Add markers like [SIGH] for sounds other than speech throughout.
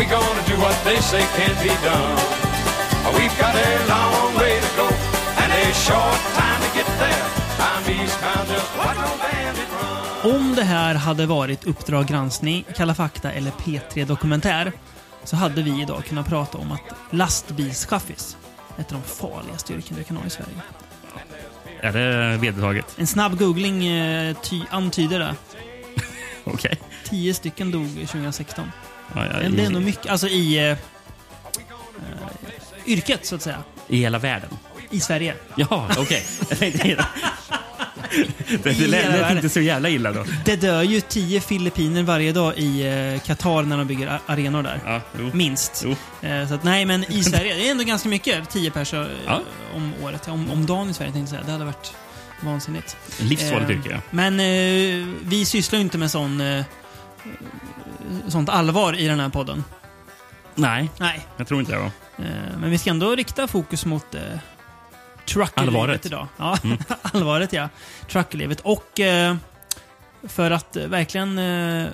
We gonna do what they say can't be done. We've got a long way to go and a short time to get there. I'm eastbound, just watch no bandit run. Om det här hade varit Uppdrag granskning, Kalla fakta eller P3 Dokumentär så hade vi idag kunnat prata om att lastbilschaffis är ett av de farligaste yrken du kan ha i Sverige. Är det vedertaget? En snabb googling eh, ty- antyder det. [LAUGHS] Okej. Tio stycken dog 2016. Ja, ja, det är nog mycket, alltså i eh, eh, yrket så att säga. I hela världen? I Sverige. Jaha, okej. Tänkte... det [LAUGHS] det lät lät inte så jävla illa då. Det dör ju tio filippiner varje dag i eh, Qatar när de bygger arenor där. Ja, jo. Minst. Jo. Eh, så att, nej, men i Sverige, det är ändå ganska mycket. Tio personer Ja. om året. Om, om dagen i Sverige tänkte jag säga. Det hade varit vansinnigt. Livsfarligt Eh, yrke, ja. Men eh, vi sysslar ju inte med sån, eh, sånt allvar i den här podden. Nej, Nej. jag tror inte det. Var. Eh, men vi ska ändå rikta fokus mot eh, truckerlivet idag. Ja, [LAUGHS] allvaret ja. Truckerlivet. Och eh, för att eh, verkligen eh,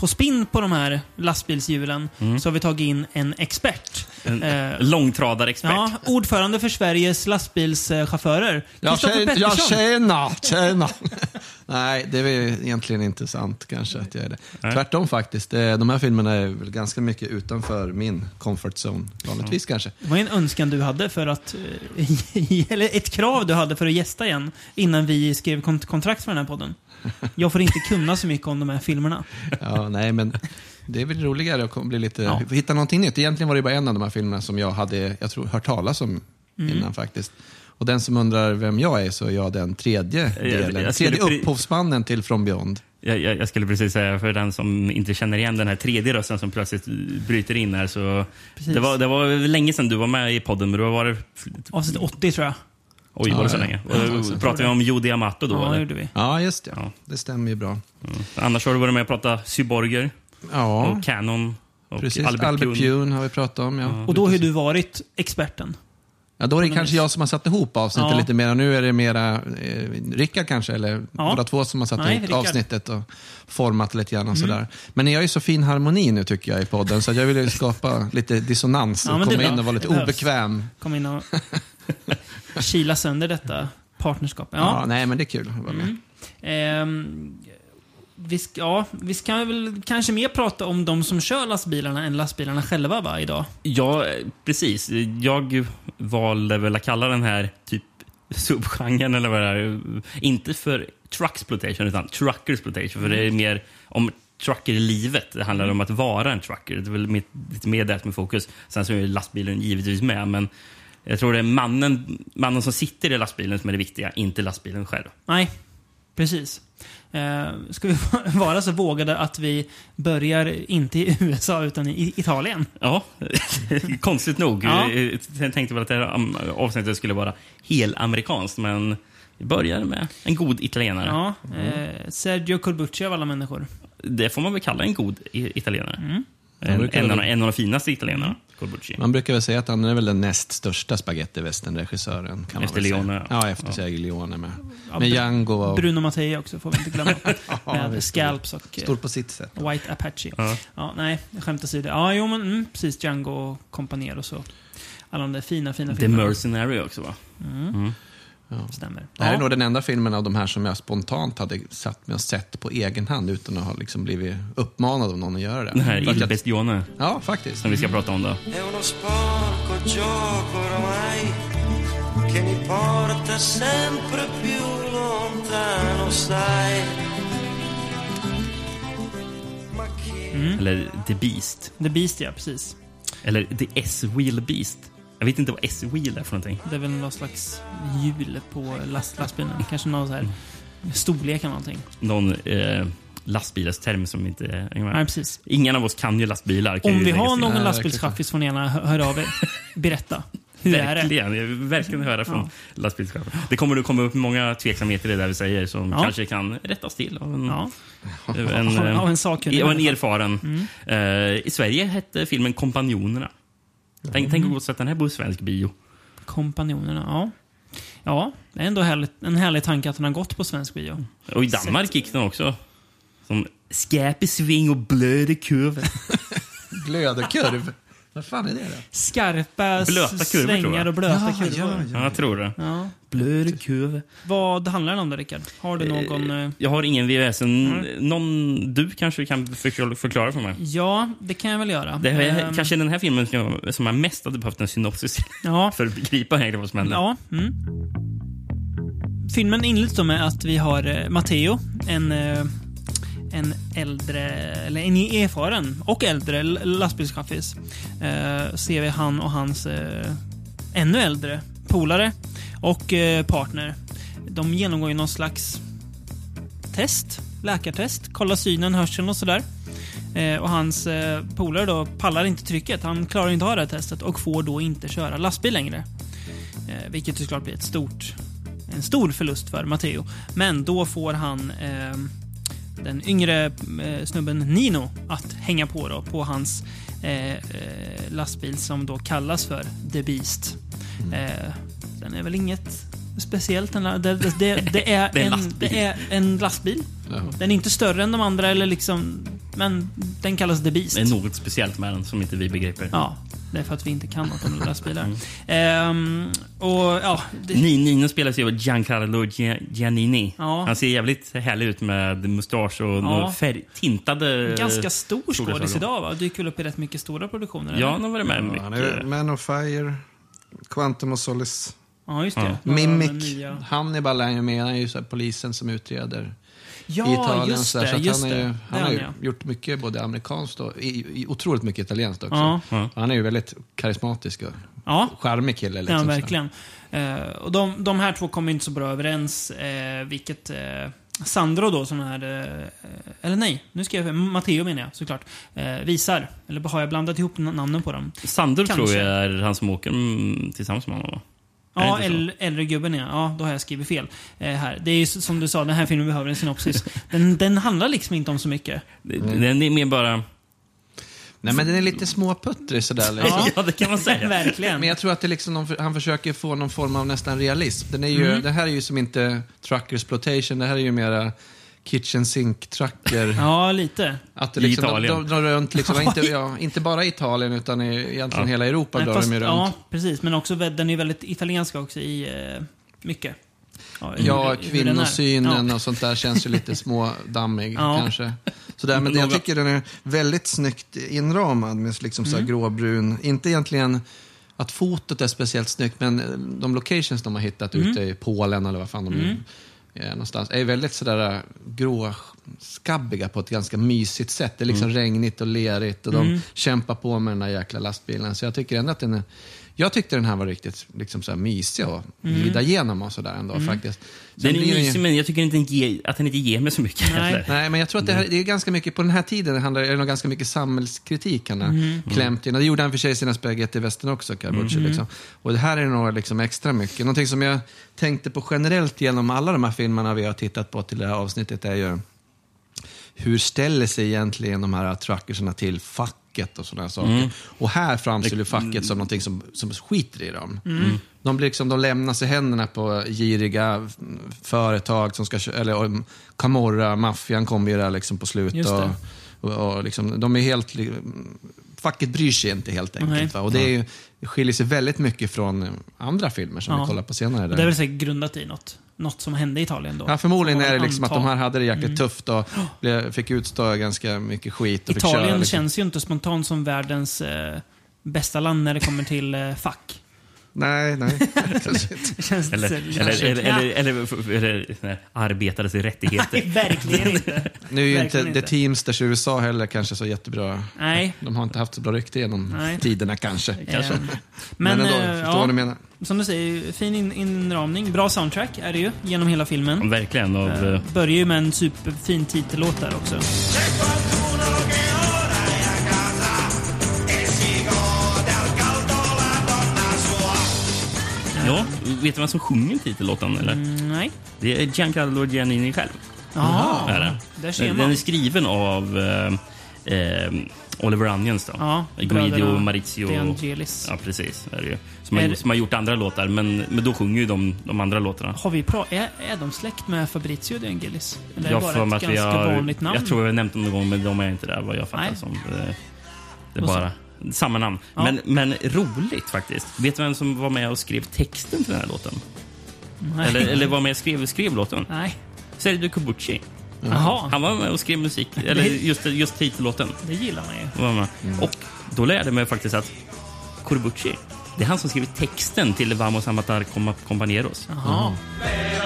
få spinn på de här lastbilshjulen så har vi tagit in en expert. En Eh, långtradarexpert. Ja, ordförande för Sveriges lastbilschaufförer. Ja, tjena, ja, tjena, tjena. [LAUGHS] Nej, det är väl egentligen inte sant kanske att jag är det. Nej. Tvärtom faktiskt. Eh, De här filmerna är väl ganska mycket utanför min comfort zone. Vanligtvis kanske. Det var en önskan du hade för att... eh, [LAUGHS] Eller ett krav du hade för att gästa igen innan vi skrev kont- kontrakt för den här podden. Jag får inte kunna så mycket om de här filmerna. Ja, nej, men det är väl roligare att bli lite, Ja. hitta någonting nytt. Egentligen var det bara en av de här filmerna som jag hade, jag tror, hört talas om Mm. innan faktiskt. Och den som undrar vem jag är så är jag den tredje delen. jag skulle tredje upphovsmannen till From Beyond. Jag, jag, jag skulle precis säga, för den som inte känner igen den här tredje rösten som plötsligt bryter in här, så... Precis. Det var, det var länge sedan du var med i podden, men då var det... Avsnitt 80 tror jag. Oj, var det så Ja, länge? Ja, Pratade vi om Jodi Amato då? Ja, det eller? gjorde vi. Ja, just det. Ja. Det stämmer ju bra. Mm. Annars har du varit med och pratat cyborger Ja, och Canon och precis. Albert, Albert. Pune har vi pratat om. Ja. Och då har du varit experten. Ja, då är det kanske jag som har satt ihop avsnittet Ja. lite mer. Nu är det mera eh, Rickard kanske, eller Ja. båda två som har satt Nej, ihop Rickard. avsnittet och format lite grann och sådär. Men ni har ju så fin harmoni nu tycker jag i podden, så jag vill ju skapa lite dissonans Ja, och är komma in och vara lite obekväm. Kom in och [LAUGHS] [LAUGHS] kila sönder detta partnerskap. Ja. Ja. nej, men det är kul att vara med. Ehm, vi, ska, ja, vi ska väl kanske mer prata om de som kör lastbilarna än lastbilarna själva va, idag. Ja, eh, precis. Jag valde väl att kalla den här typ subgenren eller vad det är. Inte för trucksploitation utan truckersploitation. För det är mer om trucker i livet. Det handlar om att vara en trucker. Det är väl lite mer det som är fokus. Sen så är lastbilen givetvis med. Men jag tror det är mannen, mannen som sitter i lastbilen som är det viktiga, inte lastbilen själv. Nej, precis. Eh, ska vi [LAUGHS] vara så vågade att vi börjar inte i USA utan i Italien? Ja, [LAUGHS] konstigt nog. Ja. Jag tänkte väl att det här am- avsnittet skulle vara helamerikanskt, men vi börjar med en god italienare. Ja, eh, Sergio Corbucci av alla människor. Det får man väl kalla en god italienare. Mm. En, en, av, en av de finaste italienarna, Corbucci. Man brukar väl säga att han är väl den näst största spagettivästernregissören. Efter. Leone. Ja, efter Sergio Leone med. Ja, Med Django och... Bruno Mattei också, får vi inte glömma. [LAUGHS] Med visst. Scalps och eh, Stor på sitt sätt. White Apache. Ja. Ja, nej, skämt åsido. Ja, jo men mm, precis. Django och Companier och så. Alla de där fina, fina The filmerna. Mercenary också, va? Stämmer. Det här Ja. är nog den enda filmen av de här som jag spontant hade satt mig och sett på egen hand utan att ha liksom blivit uppmanad av någon att göra det. Den här Il Bestione, Ja, faktiskt. som vi ska prata om då. Chi Eller The Beast. The Beast, ja. Precis. Eller The S-Wheel Beast. Jag vet inte vad S-Wheel är för någonting. Det är väl någon slags hjul på last, lastbilen. Kanske någon så här storlek eller någonting. Någon eh, lastbilsterm som inte Nej, precis. Ingen av oss kan ju lastbilar. kan Om ju vi har någon Nej, lastbilschaffis får ni gärna hö- höra av er. [LAUGHS] Berätta. Hur är det? Verkligen. Jag vill verkligen höra från Ja. lastbilschaufförer. Det kommer att komma upp många tveksamheter i det där vi säger som Ja. kanske kan rättas till av en, Ja. en, eh, av en av en erfaren. Eh, I Sverige hette filmen Kompanjonerna. Tänk, tänk att gå och sätta den här på svensk bio. Kompanjonerna, ja. Ja, det är ändå härligt, en härlig tanke att den har gått på svensk bio. Och i Danmark gick den också. Som skap i sving och blöd i kurven. Glödekurv. Vad fan är det då? Skarpa Blöta kurvor, svängar jag. och blöta Ja, kurvor. Ja, jag tror det. Ja. Blöd kurv. Vad handlar den om då, Rickard? Har du någon... eh, Jag har ingen VVS. Mm. Någon du kanske kan förklara för mig? Ja, det kan jag väl göra. Det är Ehm, kanske den här filmen som jag, som jag mest hade behövt en synopsis Ja, [LAUGHS] för att begripa vad som händer. Ja. Mm. Filmen inleds då med att vi har eh, Matteo, en, eh, en äldre, eller en erfaren och äldre lastbilschaffis. Eh, ser vi han och hans eh, ännu äldre polare och eh, partner. De genomgår ju någon slags test, läkartest, kollar synen, hörseln och sådär. Eh, och hans eh, polare då pallar inte trycket. Han klarar inte av det här testet och får då inte köra lastbil längre. Eh, vilket såklart blir ett stort, en stor förlust för Matteo. Men då får han eh, den yngre eh, snubben Nino att hänga på då, på hans eh, eh, lastbil som då kallas för The Beast. Eh, den är väl inget speciellt. Den, det, det, det, det, [LAUGHS] är Det är en lastbil. det är en lastbil. Ja. Den är inte större än de andra, eller liksom, men den kallas The Beast. Det är något speciellt med den som inte vi begriper. Ja, det är för att vi inte kan något om lastbilar. Mm. Ehm, och ja, det, Ni- Nino spelas ju av Giancarlo Gia- Giannini. Ja. Han ser jävligt härlig ut med mustasch och ja. färg, tintade... ganska stor skådis idag va? Dyker väl upp i rätt mycket stora produktioner? Ja, han har varit med Ja, han är mycket. Man of Fire, Quantum of Solace, ja just det. Ja. Mimic, nya- Hannibal är ju med. Han är ju så här polisen som utreder i Ja, Italien. just det. så att just han, är, ju- han har ju ja. gjort mycket både amerikanskt och i, i, otroligt mycket italienskt också. Ja. Ja. Han är ju väldigt karismatisk och Ja, charmig kille. Liksom, ja verkligen. Eh, och de, de här två kommer inte så bra överens, eh, vilket... Eh, Sandro då, som är... Eh, eller nej, nu ska jag... Matteo menar jag såklart. Eh, visar. Eller har jag blandat ihop namnen på dem? Sandro Kanske. tror jag är han som åker mm, tillsammans med honom. Ja, äldre, äldre gubben ja. Ja, då har jag skrivit fel. Eh, här. Det är ju som du sa, den här filmen behöver en synopsis. [LAUGHS] Den, den handlar liksom inte om så mycket. Det, Den är mer bara... Nej, men den är lite småputtrig sådär. Liksom. [LAUGHS] Ja, det kan man säga. [LAUGHS] Verkligen. Men jag tror att det är liksom någon, han försöker få någon form av nästan realism. Den är ju, Mm. Det här är ju som inte trucker exploitation, det här är ju mera kitchen sink trucker. [LAUGHS] Ja, lite. Att det I liksom, Italien. De, de drar runt, liksom, [LAUGHS] inte, ja, inte bara i Italien utan i, egentligen Ja. hela Europa Nej, drar fast, de ju runt. ja, precis. Men också, den är väldigt italiensk också i eh, mycket. Ja, hur- Ja, kvinnosynen Ja. och sånt där känns ju lite smådammig [LAUGHS] Ja. kanske. Sådär, men jag tycker den är väldigt snyggt inramad med liksom Mm. så här gråbrun. Inte egentligen att fotot är speciellt snyggt, men de locations de har hittat Mm. ute i Polen eller vad fan de nu är någonstans, är väldigt sådär äh, gråskabbiga på ett ganska mysigt sätt. Det är liksom regnigt och lerigt och de kämpar på med den där jäkla lastbilen. Så jag tycker ändå att den är jag tyckte den här var riktigt liksom så här mysig att glida igenom och sådär ändå faktiskt. Sen Den är den ju- mysig, men jag tycker inte ger, att den inte ger mig så mycket Nej. heller. Nej, men jag tror att det, här, det är ganska mycket, på den här tiden det handlar, är det nog ganska mycket samhällskritik han har Mm. klämt in. Och det gjorde han för sig i sina spagettivästern också, Carbucci. Mm. Liksom. Och det här är nog liksom extra mycket. Någonting som jag tänkte på generellt genom alla de här filmerna vi har tittat på till det här avsnittet är ju hur ställer sig egentligen de här truckersarna till facket och sådana saker. Mm. Och här framställer facket som någonting som, som skiter i dem. Mm. De, blir liksom, de lämnas i händerna på giriga mm, företag som ska eller Camorra, maffian kommer ju där liksom på slutet. Och, och, liksom, de är helt... Facket bryr sig inte helt enkelt. Och det, är skiljer sig väldigt mycket från andra filmer som Ja. vi kollar på senare. Där. det är väl säkert grundat i något, något som hände i Italien då. Ja, förmodligen är det liksom att de här hade det jäkligt tufft och fick utstå ganska mycket skit. Och fick köra, Italien liksom. känns ju inte spontant som världens eh, bästa land när det kommer till eh, fack. Nej, nej. [LAUGHS] Eller, eller, eller, eller, eller, eller, eller arbetares Nej, rättigheter. verkligen inte. [LAUGHS] nu är ju inte The. Teamsters i USA heller kanske så jättebra. Nej. De har inte haft så bra rykte genom Nej. tiderna kanske. Kanske. Men, Men, ändå, eh, förstår ja, vad du menar. Som du säger, fin in, inramning. Bra soundtrack är det ju, genom hela filmen. Verkligen. Av, Eh, eh, börjar ju med en superfin titellåt där också. ja, vet du vem som sjunger titellåten? Eller? Mm, nej. Det är Giancarlo Giannini själv. Jaha, Är det. där ser Den man. är skriven av eh, eh, Oliver Onions. Då. Ja, Guido Maurizio. De Angelis. Ja, precis. Är det ju. Som, har, Är det- som har gjort andra låtar, men, men då sjunger ju de, de andra låtarna. Har vi pra- är, är de släkt med Fabrizio De Angelis? Eller är det Jag bara ett ganska har, vanligt namn? jag tror har nämnt dem någon gång, men de är inte där vad jag fattar Nej. som. Eh, Det är bara samma namn. Ja. Men, men roligt faktiskt. Vet du vem som var med och skrev texten till den här låten? Nej. Eller, eller var med och skrev, skrev låten? Nej. Sergio Corbucci. Jaha, Han var med och skrev musik, eller just, just titellåten. det gillar man ju. Med. Och då lärde jag mig faktiskt att Corbucci, det är han som skrivit texten till Vamos a matar com- compañeros. Jaha. Det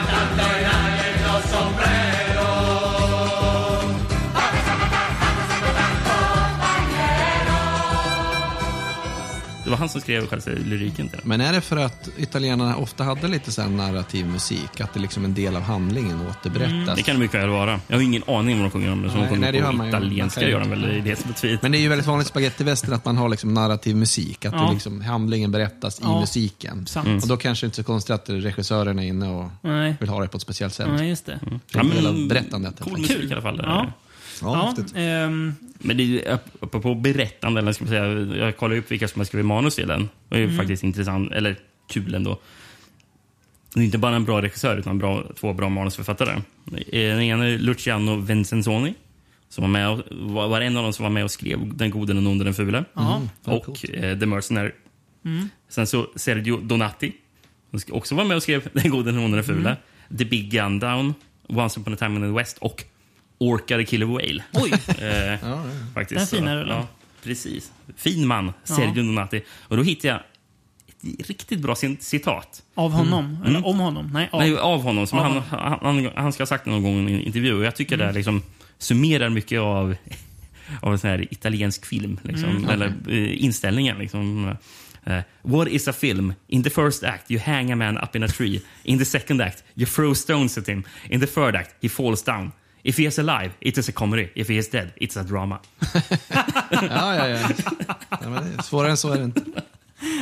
var han som skrev själva lyriken till den. Men är det för att italienarna ofta hade lite så narrativ musik? Att det liksom en del av handlingen återberättas? Det kan det mycket väl vara. Jag har ingen aning om vad de sjunger om, men som Nej, de nej, det sjunger på man italienska gör de väl, det är det som tweet. Men det är ju väldigt vanligt i spagettivästern att man har liksom narrativ musik. Att Ja. det liksom, handlingen berättas Ja. i musiken. Sant. Och då kanske det inte är så konstigt att regissören är inne och Nej. vill ha det på ett speciellt sätt. Nej, just det. Det är en del av berättandet. Cool musik i alla fall. Ja. Ja, häftigt. ehm, Men det är apropå berättande, eller ska man säga, jag kollar upp vilka som har skrivit manus till den. Det är ju faktiskt intressant, eller kul ändå. Det är inte bara en bra regissör, utan bra, två bra manusförfattare. Eh, Den ena är Luciano Vincenzoni, som var, med och, var, en av dem som var med och skrev Den gode, den onde, den fule. ja. och eh, The Mercenary. Sen så Sergio Donati, som också var med och skrev [LAUGHS] Den gode, den onde, den fule. The Big Gun Down, Once upon a time in the West och Orca the Killer Whale. Oj, [LAUGHS] Eh, faktiskt. Den fina rullen. Ja, precis. Fin man, Sergio Donati. Och då hittade jag ett riktigt bra citat. av honom? Eller om honom? Nej, av. Nej, av honom. Som Av han, han, han, han ska ha sagt någon gång i en intervju. Och jag tycker det här liksom summerar mycket av, [LAUGHS] av en sån här italiensk film. Liksom, Eller eh, inställningen. Liksom. Eh, what is a film? In the first act you hang a man up in a tree. In the second act you throw stones at him. In the third act he falls down. If he is alive, it is a comedy. If he is dead, it's a drama. [LAUGHS] Ja, ja, ja. ja men det är, svårare än så är det inte.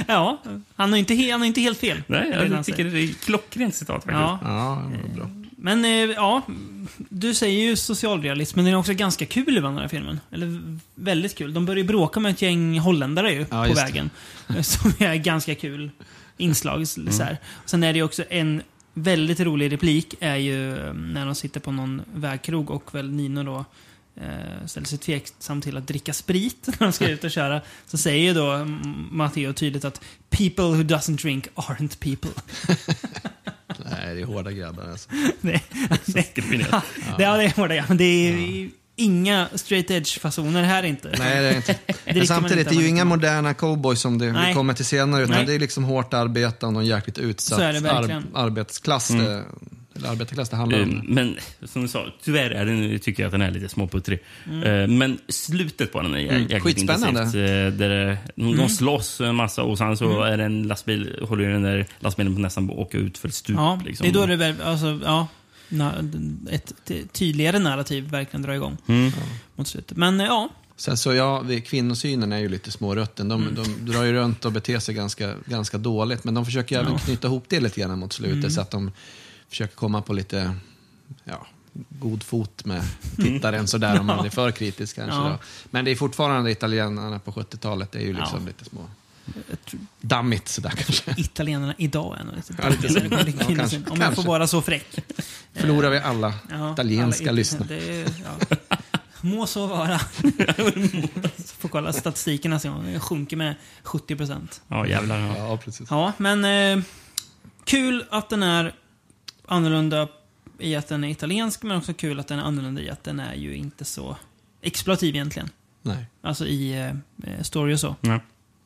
Ja, han har inte, han har inte helt fel. Nej, Det jag han tycker det är klockrent citat faktiskt. Ja. Ja, det bra. Men eh, ja, du säger ju socialrealism, men den är också ganska kul ibland den här filmen. Eller väldigt kul. De börjar ju bråka med ett gäng holländare ju, Ja, på det. vägen. [LAUGHS] Som är ganska kul inslag. Så här. Sen är det ju också en väldigt rolig replik, är ju eh, när de sitter på någon vägkrog och väl Nino då eh, ställer sig tveksam till att dricka sprit [LAUGHS] när de ska ut och köra. Så säger ju då mm, Matteo tydligt att “People who doesn't drink aren't people”. [LAUGHS] Nej, det är hårda grabbar alltså. [LAUGHS] det, det, Ja, det, ja, det är hårda, ja. Men det är inga straight edge-fasoner här inte. Nej, det är inte. [LAUGHS] dricker Men samtidigt, inte det är ju inga moderna cowboys som det vi kommer till senare, utan Nej. det är liksom hårt arbetande och en jäkligt utsatt Så är det verkligen. arbetsklass, det, eller arbetarklass det handlar Eh, om. Men som du sa, tyvärr är den, tycker jag att den är lite småputtrig. Eh, Men slutet på den är jä- jäkligt Mm. Skitspännande. Mm. Eh, Där det- de de slåss en massa och sen så är det en lastbil, håller den där lastbilen på nästan att åka ut för ett stup. Ja, liksom. det är då det väl, alltså, ja, ett tydligare narrativ verkligen drar igång Mm. mot slutet. Men eh, ja, Sen så ja, vi- kvinnosynen är ju lite smårutten. De, Mm. de drar ju runt och beter sig ganska, ganska dåligt, men de försöker ju även knyta ihop det lite grann mot slutet Mm. så att de försöker komma på lite ja, god fot med tittaren sådär om man är för kritisk kanske. Ja. Då. Men det är fortfarande italienarna på 70-talet, det är ju liksom Ja. lite små dammigt sådär kanske. italienarna idag är nog lite Ja, [LAUGHS] kanske, Om jag får vara så fräck. Förlorar vi alla Ja, italienska alla- lyssnare. Det är, ja. Må så vara. [LAUGHS] Får kolla statistiken nästa gång. Det sjunker med 70 procent. Ja, jävlar. Ja. Ja, precis. Ja, men eh, kul att den är annorlunda i att den är italiensk, men också kul att den är annorlunda i att den är ju inte så exploativ egentligen. Nej. Alltså i eh, eh, story och så. Ja.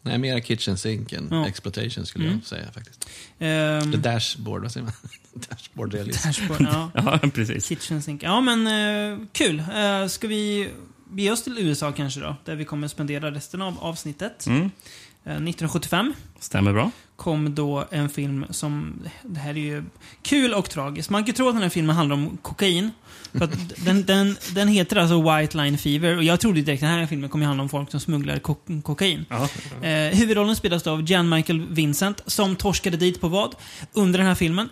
Nej, mera kitchen sink än Ja. exploitation skulle Mm. jag säga faktiskt. Ehm, The dashboard, vad säger man? [LAUGHS] dashboard realism. dashboard, ja. [LAUGHS] ja, precis. Kitchen sink. Ja, men eh, kul. Eh, ska vi bege oss till USA kanske då? Där vi kommer spendera resten av avsnittet. Mm. Eh, 1975 Stämmer bra. kom då en film som... Det här är ju kul och tragiskt. Man kan ju tro att den här filmen handlar om kokain. För att den, den, den heter alltså White Line Fever och jag trodde direkt att den här filmen kommer handla om folk som smugglar ko kokain. Ja. Eh, huvudrollen spelas då av Jan Michael Vincent som torskade dit på vad? Under den här filmen?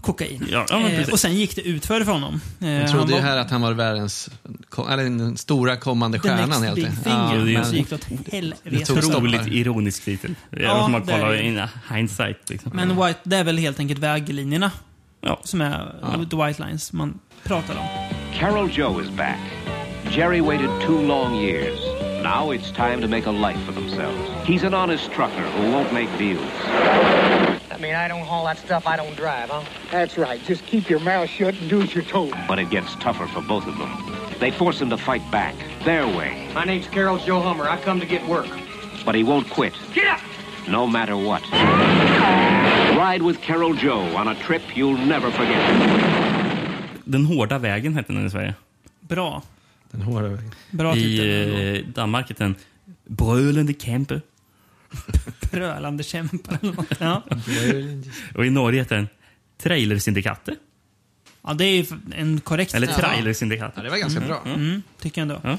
Kokain. Ja, ja, eh, och sen gick det utför för honom. Eh, Jag trodde ju var här att han var världens, eller den stora kommande stjärnan helt enkelt. Ja, det men så gick det åt Det helvete. Otroligt ironisk titel. Ja, Ja, om man kollar det. in hindsight. Liksom. Men White, det är väl helt enkelt väglinjerna Ja. som är the white lines man pratar om. Carol Joe is back. Jerry waited two long years. Now it's time to make a life for themselves. He's an honest trucker who won't make deals. I mean, I don't haul that stuff, I don't drive, huh? That's right. Just keep your mouth shut and do as you're told. But it gets tougher for both of them. They force him to fight back, their way. My name's Carol Joe Hummer. I come to get work. But he won't quit, Get up! no matter what. Ride with Carol Joe on a trip you'll never forget. Den hårda vägen hette den i Sverige. Bra. Den hårda vägen. Bra titel. I eh, Danmark hette den Brölande Camper. Brölande kämpar eller något. Ja. Och i Norge heter den Trailersyndikatet. ja, det är ju en korrekt Eller. Trailersyndikatet. Ja, det var ganska bra. Mm, tycker jag ändå. Ja.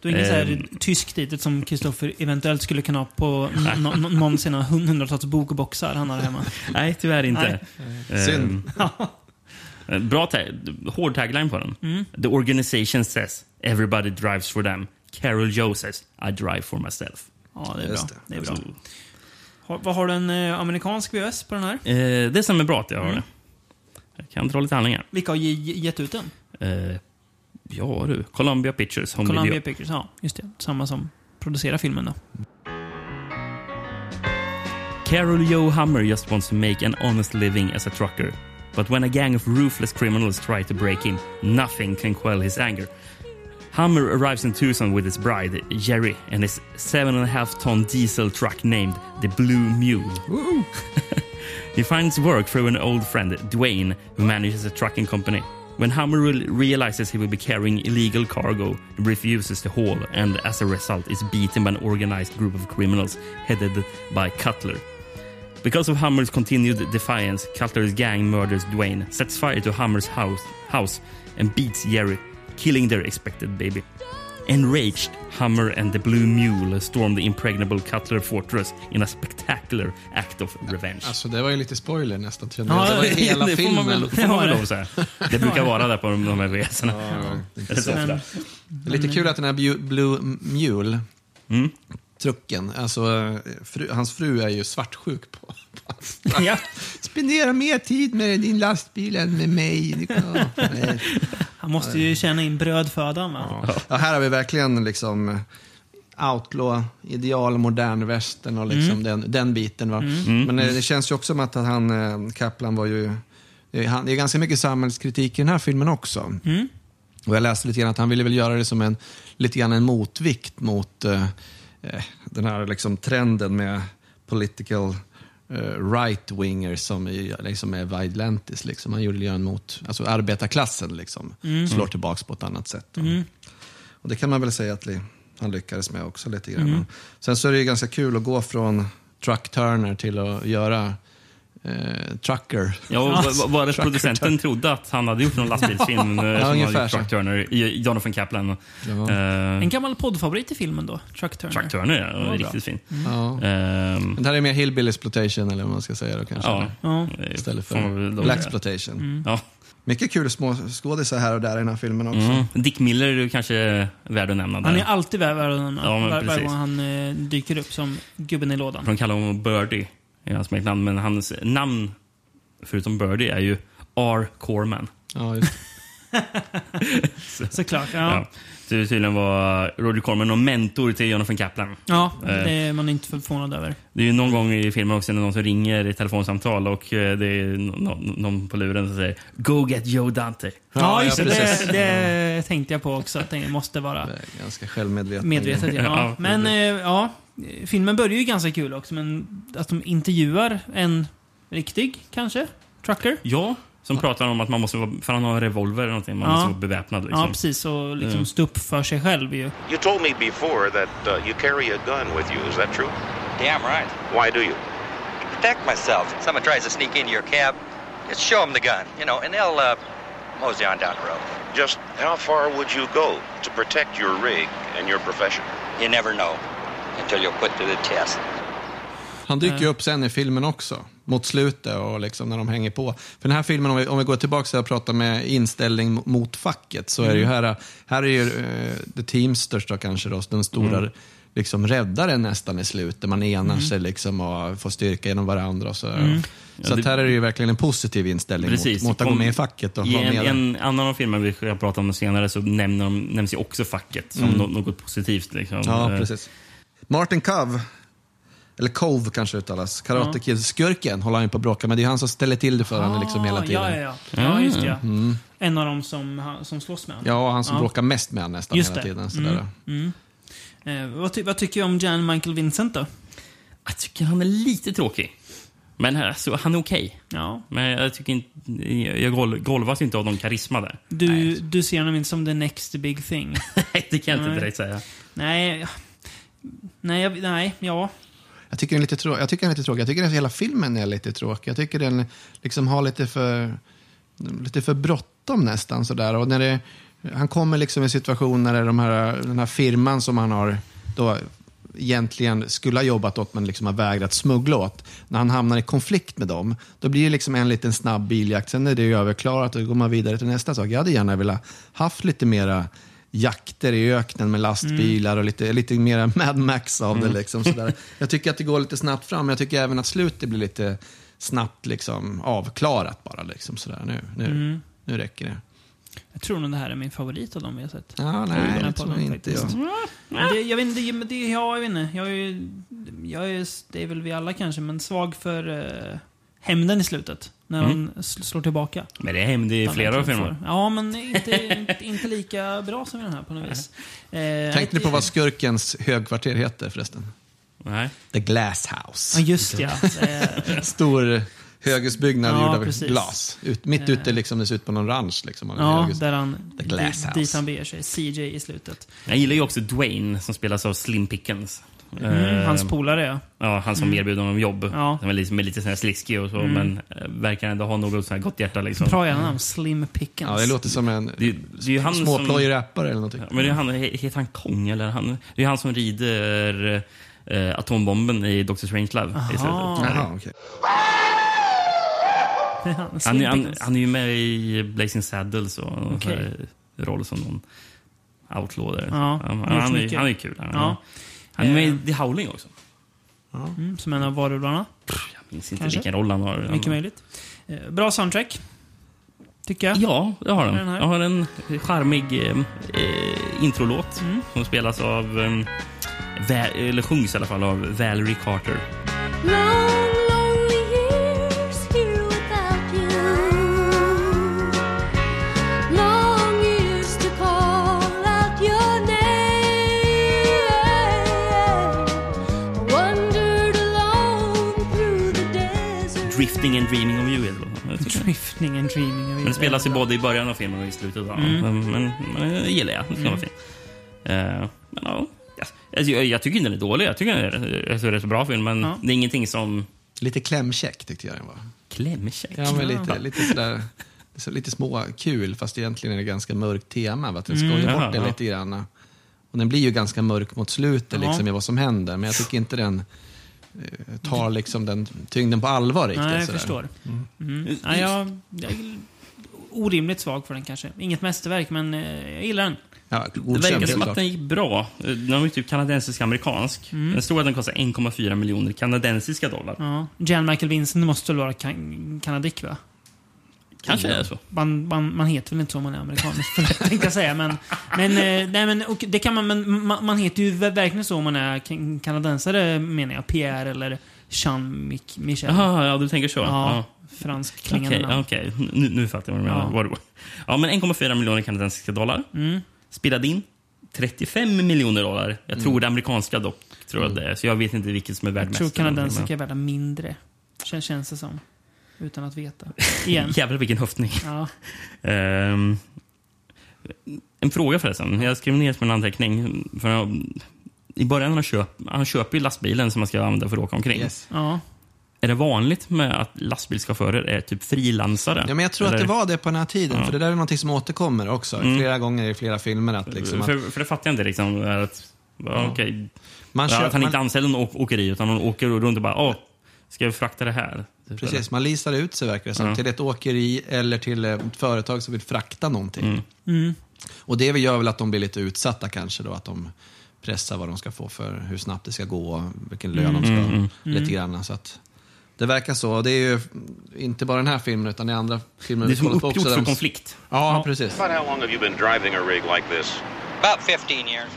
Du är ingen så här Ehm. tysk titel som Kristoffer eventuellt skulle kunna ha på [LAUGHS] någon sina hun- hundratals bokboxar han har hemma. Nej, tyvärr inte. Nej. Synd. Eh, Bra ta hård tagline på den. Mm. The organization says everybody drives for them. Carol Joe says I drive for myself. Ja, det är bra. Det. det. är bra. Har, vad har du en eh, amerikansk VHS på den här? Eh, det stämmer bra att jag har Mm. det. Jag kan dra lite handlingar. Vilka har ge- ge- gett ut den? Eh, ja du, Columbia Pictures, Home Columbia Video. Pictures, ja. Just det. Samma som producerar filmen då. Carol Joe Hummer just wants to make an honest living as a trucker. But when a gang of ruthless criminals try to break in, nothing can quell his anger. Hummer arrives in Tucson with his bride, Jerry, and his seven and a half ton diesel truck named the Blue Mule. [LAUGHS] he finds work through an old friend, Dwayne, who manages a trucking company. When Hummer realizes he will be carrying illegal cargo, he refuses to haul and, as a result, is beaten by an organized group of criminals headed by Cutler. Because of Hummer's continued defiance, Cutler's gang murders Dwayne, sets fire to Hummer's house, house and beats Jerry, killing their expected baby. Enraged, Hummer and the Blue Mule storm the impregnable Cutler fortress in a spectacular act of revenge. Alltså, det var ju lite spoiler nästan. Ja, det var hela det får man filmen. väl, får man väl säga. Det brukar vara där på de de här ofta. Men, Det är lite kul att den här Blue Mule, Mm. Trucken, alltså fru, hans fru är ju svartsjuk på, på hans ja, [LAUGHS] Spendera mer tid med din lastbil än med mig. Ja, han måste ju tjäna in brödfödan va? Ja, här har vi verkligen liksom outlaw, ideal, modern västern och liksom den, den biten. Va? Men eh, det känns ju också som att han, eh, Kaplan var ju... Det är, han, det är ganska mycket samhällskritik i den här filmen också. Och jag läste lite grann att han ville väl göra det som en, lite grann en motvikt mot eh, den här liksom trenden med political eh, right-wingers som är, liksom är vigilantes. Liksom. Han gjorde en mot, alltså arbetarklassen liksom, slår tillbaks på ett annat sätt. då. Och det kan man väl säga att han lyckades med också lite grann. Mm. Sen så är det ju ganska kul att gå från Truck Turner till att göra eh, Trucker. Ja, [LAUGHS] vad- var det producenten trodde att han hade gjort någon lastbilsfilm [LAUGHS] eh, som ungefär hade så. Truck Turner, i- Jonathan Kaplan. Ja. Eh, En gammal poddfavorit i filmen då, Truck Turner. Truck Turner, ja, bra. riktigt fin. Ja. Ehm, Men det här är mer hillbilly exploitation eller vad man ska säga då kanske. ja, Ja. Istället för black exploitation. Ja. Mycket kul små skådisar här och där i den här filmen också. Mm. Dick Miller är kanske värd att nämna. Där. Han är alltid värd att nämna. Ja, men var, varje precis. gång han eh, dyker upp som gubben i lådan. De kallar honom Birdie, är hans smeknamn. Men hans namn, förutom Birdie, är ju R. Corman. Ja, just. [LAUGHS] Såklart. Ja. Ja. Så det tydligen var Roger Corman och mentor till Jonathan Kaplan. Ja, Eh. det är man inte förvånad över. Det är ju någon gång i filmen också när någon som ringer i telefonsamtal och eh, det är nå- nå- någon på luren som säger Go get Joe Dante. Ja, just det, precis. det. Det tänkte jag på också. Att det måste vara Det Ganska självmedveten. medvetet. Ja. Ja, Men eh, ja, filmen börjar ju ganska kul också. Men att de intervjuar en riktig, kanske, trucker. Ja, som pratar om att man måste vara, för han har en revolver eller någonting, man Ja. måste vara beväpnad. Liksom. Ja, precis. Och liksom Mm. stå upp för sig själv ju. You told me before that uh, you carry a gun with you. Is that true? Damn right. Why do you? To protect myself. If someone tries to sneak into your cab, just show them the gun, you know, and they'll uh, mosey on down the road. Just how far would you go to protect your rig and your profession? You never know until you're put to the test. Han dyker ju upp sen i filmen också, mot slutet och liksom när de hänger på. För den här filmen, om vi, om vi går tillbaka och pratar med inställning mot facket, så är det ju här, här är ju uh, The Teamsters då kanske, då, den stora liksom räddar en nästan i slutet. Man enar Mm. sig liksom och får styrka genom varandra. Och så Mm. så Ja, det- här är det ju verkligen en positiv inställning Precis. mot, mot att gå Kom- med i facket och I en, med. en annan av filmerna vi ska prata om senare så nämner de, nämns ju också facket som Mm. nå- något positivt. Liksom. Ja, precis. Martin Cove, eller Cove kanske uttalas, Karate. Kid-skurken håller han ju på att bråka med. Det är han som ställer till det för honom liksom hela tiden. Ah, Ja, ja, ja. ja just det. Ja. Mm. En av dem som, som slåss med honom. Ja, han som Ja. bråkar mest med honom nästan Just hela det. tiden. Sådär. Mm. Mm. Eh, vad, ty vad tycker du om Jan Michael Vincent då? Jag tycker han är lite tråkig. Men alltså, han är okej. Ja. Men jag tycker inte... Jag golvas inte av någon karisma där. Du, du ser honom inte som the next big thing. [LAUGHS] Nej, det kan jag inte direkt säga. nej nej, jag- nej, ja. Jag tycker den är lite tråkig. jag tycker den är lite tråkig. Jag tycker att hela filmen är lite tråkig. Jag tycker den liksom har lite för, lite för bråttom nästan. Sådär. Och när det, han kommer liksom i en situation när det är de här, den här firman som han har då egentligen skulle ha jobbat åt men liksom har vägrat smuggla åt. När han hamnar i konflikt med dem, då blir det liksom en liten snabb biljakt. Sen är det överklarat och då går man vidare till nästa sak. Jag hade gärna velat haft lite mera jakter i öknen med lastbilar och lite, lite mer Mad Max av det. Liksom, sådär. Jag tycker att det går lite snabbt fram, men jag tycker även att slutet blir lite snabbt liksom, avklarat bara. Liksom, sådär. Nu, nu, Mm. nu räcker det. Jag tror nog det här är min favorit av dem vi har sett. Ja, nej, här det tror podden inte jag. Det, jag vet inte, men det, ja, jag vet inte. Jag är, jag är, det är väl vi alla kanske, men svag för uh, hämnden i slutet. När Mm. sl- slår tillbaka. Men det är hem, det är Vad flera av filmerna. Ja, men inte, inte, inte lika bra som i den här på något vis. Eh, Tänkte ni på vad skurkens högkvarter heter förresten? Nej. The Glass House. Ja, just ja. Eh, [LAUGHS] Stor höghusbyggnad Ja, gjord av precis. glas. Ut, mitt ute liksom, det ser ut på någon ranch. Liksom, Ja, höghus. där han, The Glass dit, House. dit han beger sig. CJ i slutet. Jag gillar ju också Dwayne som spelas av Slim Pickens. Mm, Eh, hans polare, ja. Ja, han som Mm. erbjuder honom jobb. Ja. Han är lite, med lite sån här sliskig och så, Mm. men eh, verkar ändå ha något sån här gott hjärta. Liksom. Bra jävla namn. Slim Pickens. Ja, det låter som en småplojig som, rappare eller någonting. Ja, men det är han, he- heter han Kong? Eller han, det är han som rider eh, atombomben i Doctor Strangelove. i slutet. Aha. Jaha, okej. Är han, Han, han, han är ju med i Blazing Saddles och här roll som någon outlaw där. Ja, han, han är, han är kul. Han, Ja. Han är med Eh. i The Howling också. Mm, som en av varulvarna. Jag minns inte Kanske. vilken roll han har. Mycket möjligt. Eh, Bra soundtrack. Tycker jag. Ja, det har Den den. här. Jag har en charmig eh, eh, introlåt Mm. som spelas av, eh, eller sjungs i alla fall av Valerie Carter. Long, Drifting and dreaming. Den spelas ju både i början av filmen och i slutet. Av. Mm. Men, men, men jag gillar jag. Den ska vara fin. Eh, men ja, jag, jag, jag tycker inte den är dålig. Jag tycker den är, är en bra film, men Ja. det är ingenting som... Lite klämkäck tyckte jag den var. Klämkäck. Ja, men lite, lite sådär... Så lite små kul, fast egentligen är det ganska mörkt tema. va? Att den skojar Mm. bort det ja. lite grann. Och den blir ju ganska mörk mot slutet Ja. liksom, i vad som händer. Men jag tycker inte den eh, tar liksom den tyngden på allvar riktigt. Nej, jag sådär. förstår. Mm. Ja, jag, jag är orimligt svag för den kanske. Inget mästerverk, men eh, jag gillar den. Ja, Det verkar som att den gick bra. Eh, Den var ju typ kanadensisk-amerikansk. Mm. Den stod att den kostar 1,4 miljoner kanadensiska dollar. Ja. Jan Michael Vincent måste väl vara kan kanadick, va? Kanske är det så. Man, man, man heter väl inte så om man är amerikan, [LAUGHS] tänkte jag säga. Men, men, eh, nej, men och det kan man, men man, man heter ju verkligen så om man är kan- kanadensare, menar jag. Pierre eller Jean Mich- Michel. Jaha, ja, du tänker så. Ja, Ja. fransk klingande namn. okej. Nu, nu fattar jag vad du menar. Ja. Det. Ja, men 1,4 miljoner kanadensiska dollar. Mm. Spelade in 35 miljoner dollar. Jag tror det amerikanska dock. Tror jag det är. Så jag vet inte vilket som är värd Jag mest. tror kanadensiska är värda mindre. Känns, känns det som. Utan att veta. [LAUGHS] Igen. Jävlar vilken höftning. Ja. [LAUGHS] Ehm, en fråga förresten. Jag skrev ner som en anteckning. För jag, I början när han, köp, han köper ju lastbilen som man ska använda för att åka omkring. Yes. ja. Är det vanligt med att lastbilschaufförer är typ frilansare? Ja, men jag tror att Eller- det var det på den här tiden, Ja. för det där är någonting som återkommer också. Mm. Flera gånger i flera filmer. Att liksom att för, för det fattar jag inte. Liksom, att, ja, okej. man köper- att han inte man- anställer någon åk- åkeri, utan han åker runt och bara Åh, ska jag frakta det här? Typ, Precis, man leasar ut sig verkar det som, Ja. till ett åkeri eller till ett företag som vill frakta någonting. Mm. Mm. Och det gör väl att de blir lite utsatta kanske då, att de pressa vad de ska få för hur snabbt det ska gå och vilken lön de ska Mm, ha. mm. Lite grann. Så att det verkar så. Det är ju inte bara den här filmen, utan är andra filmer Det är vi som kollat på uppgjort för de- konflikt. Ja, precis. About how long have you been driving a rig like this? About 15 years.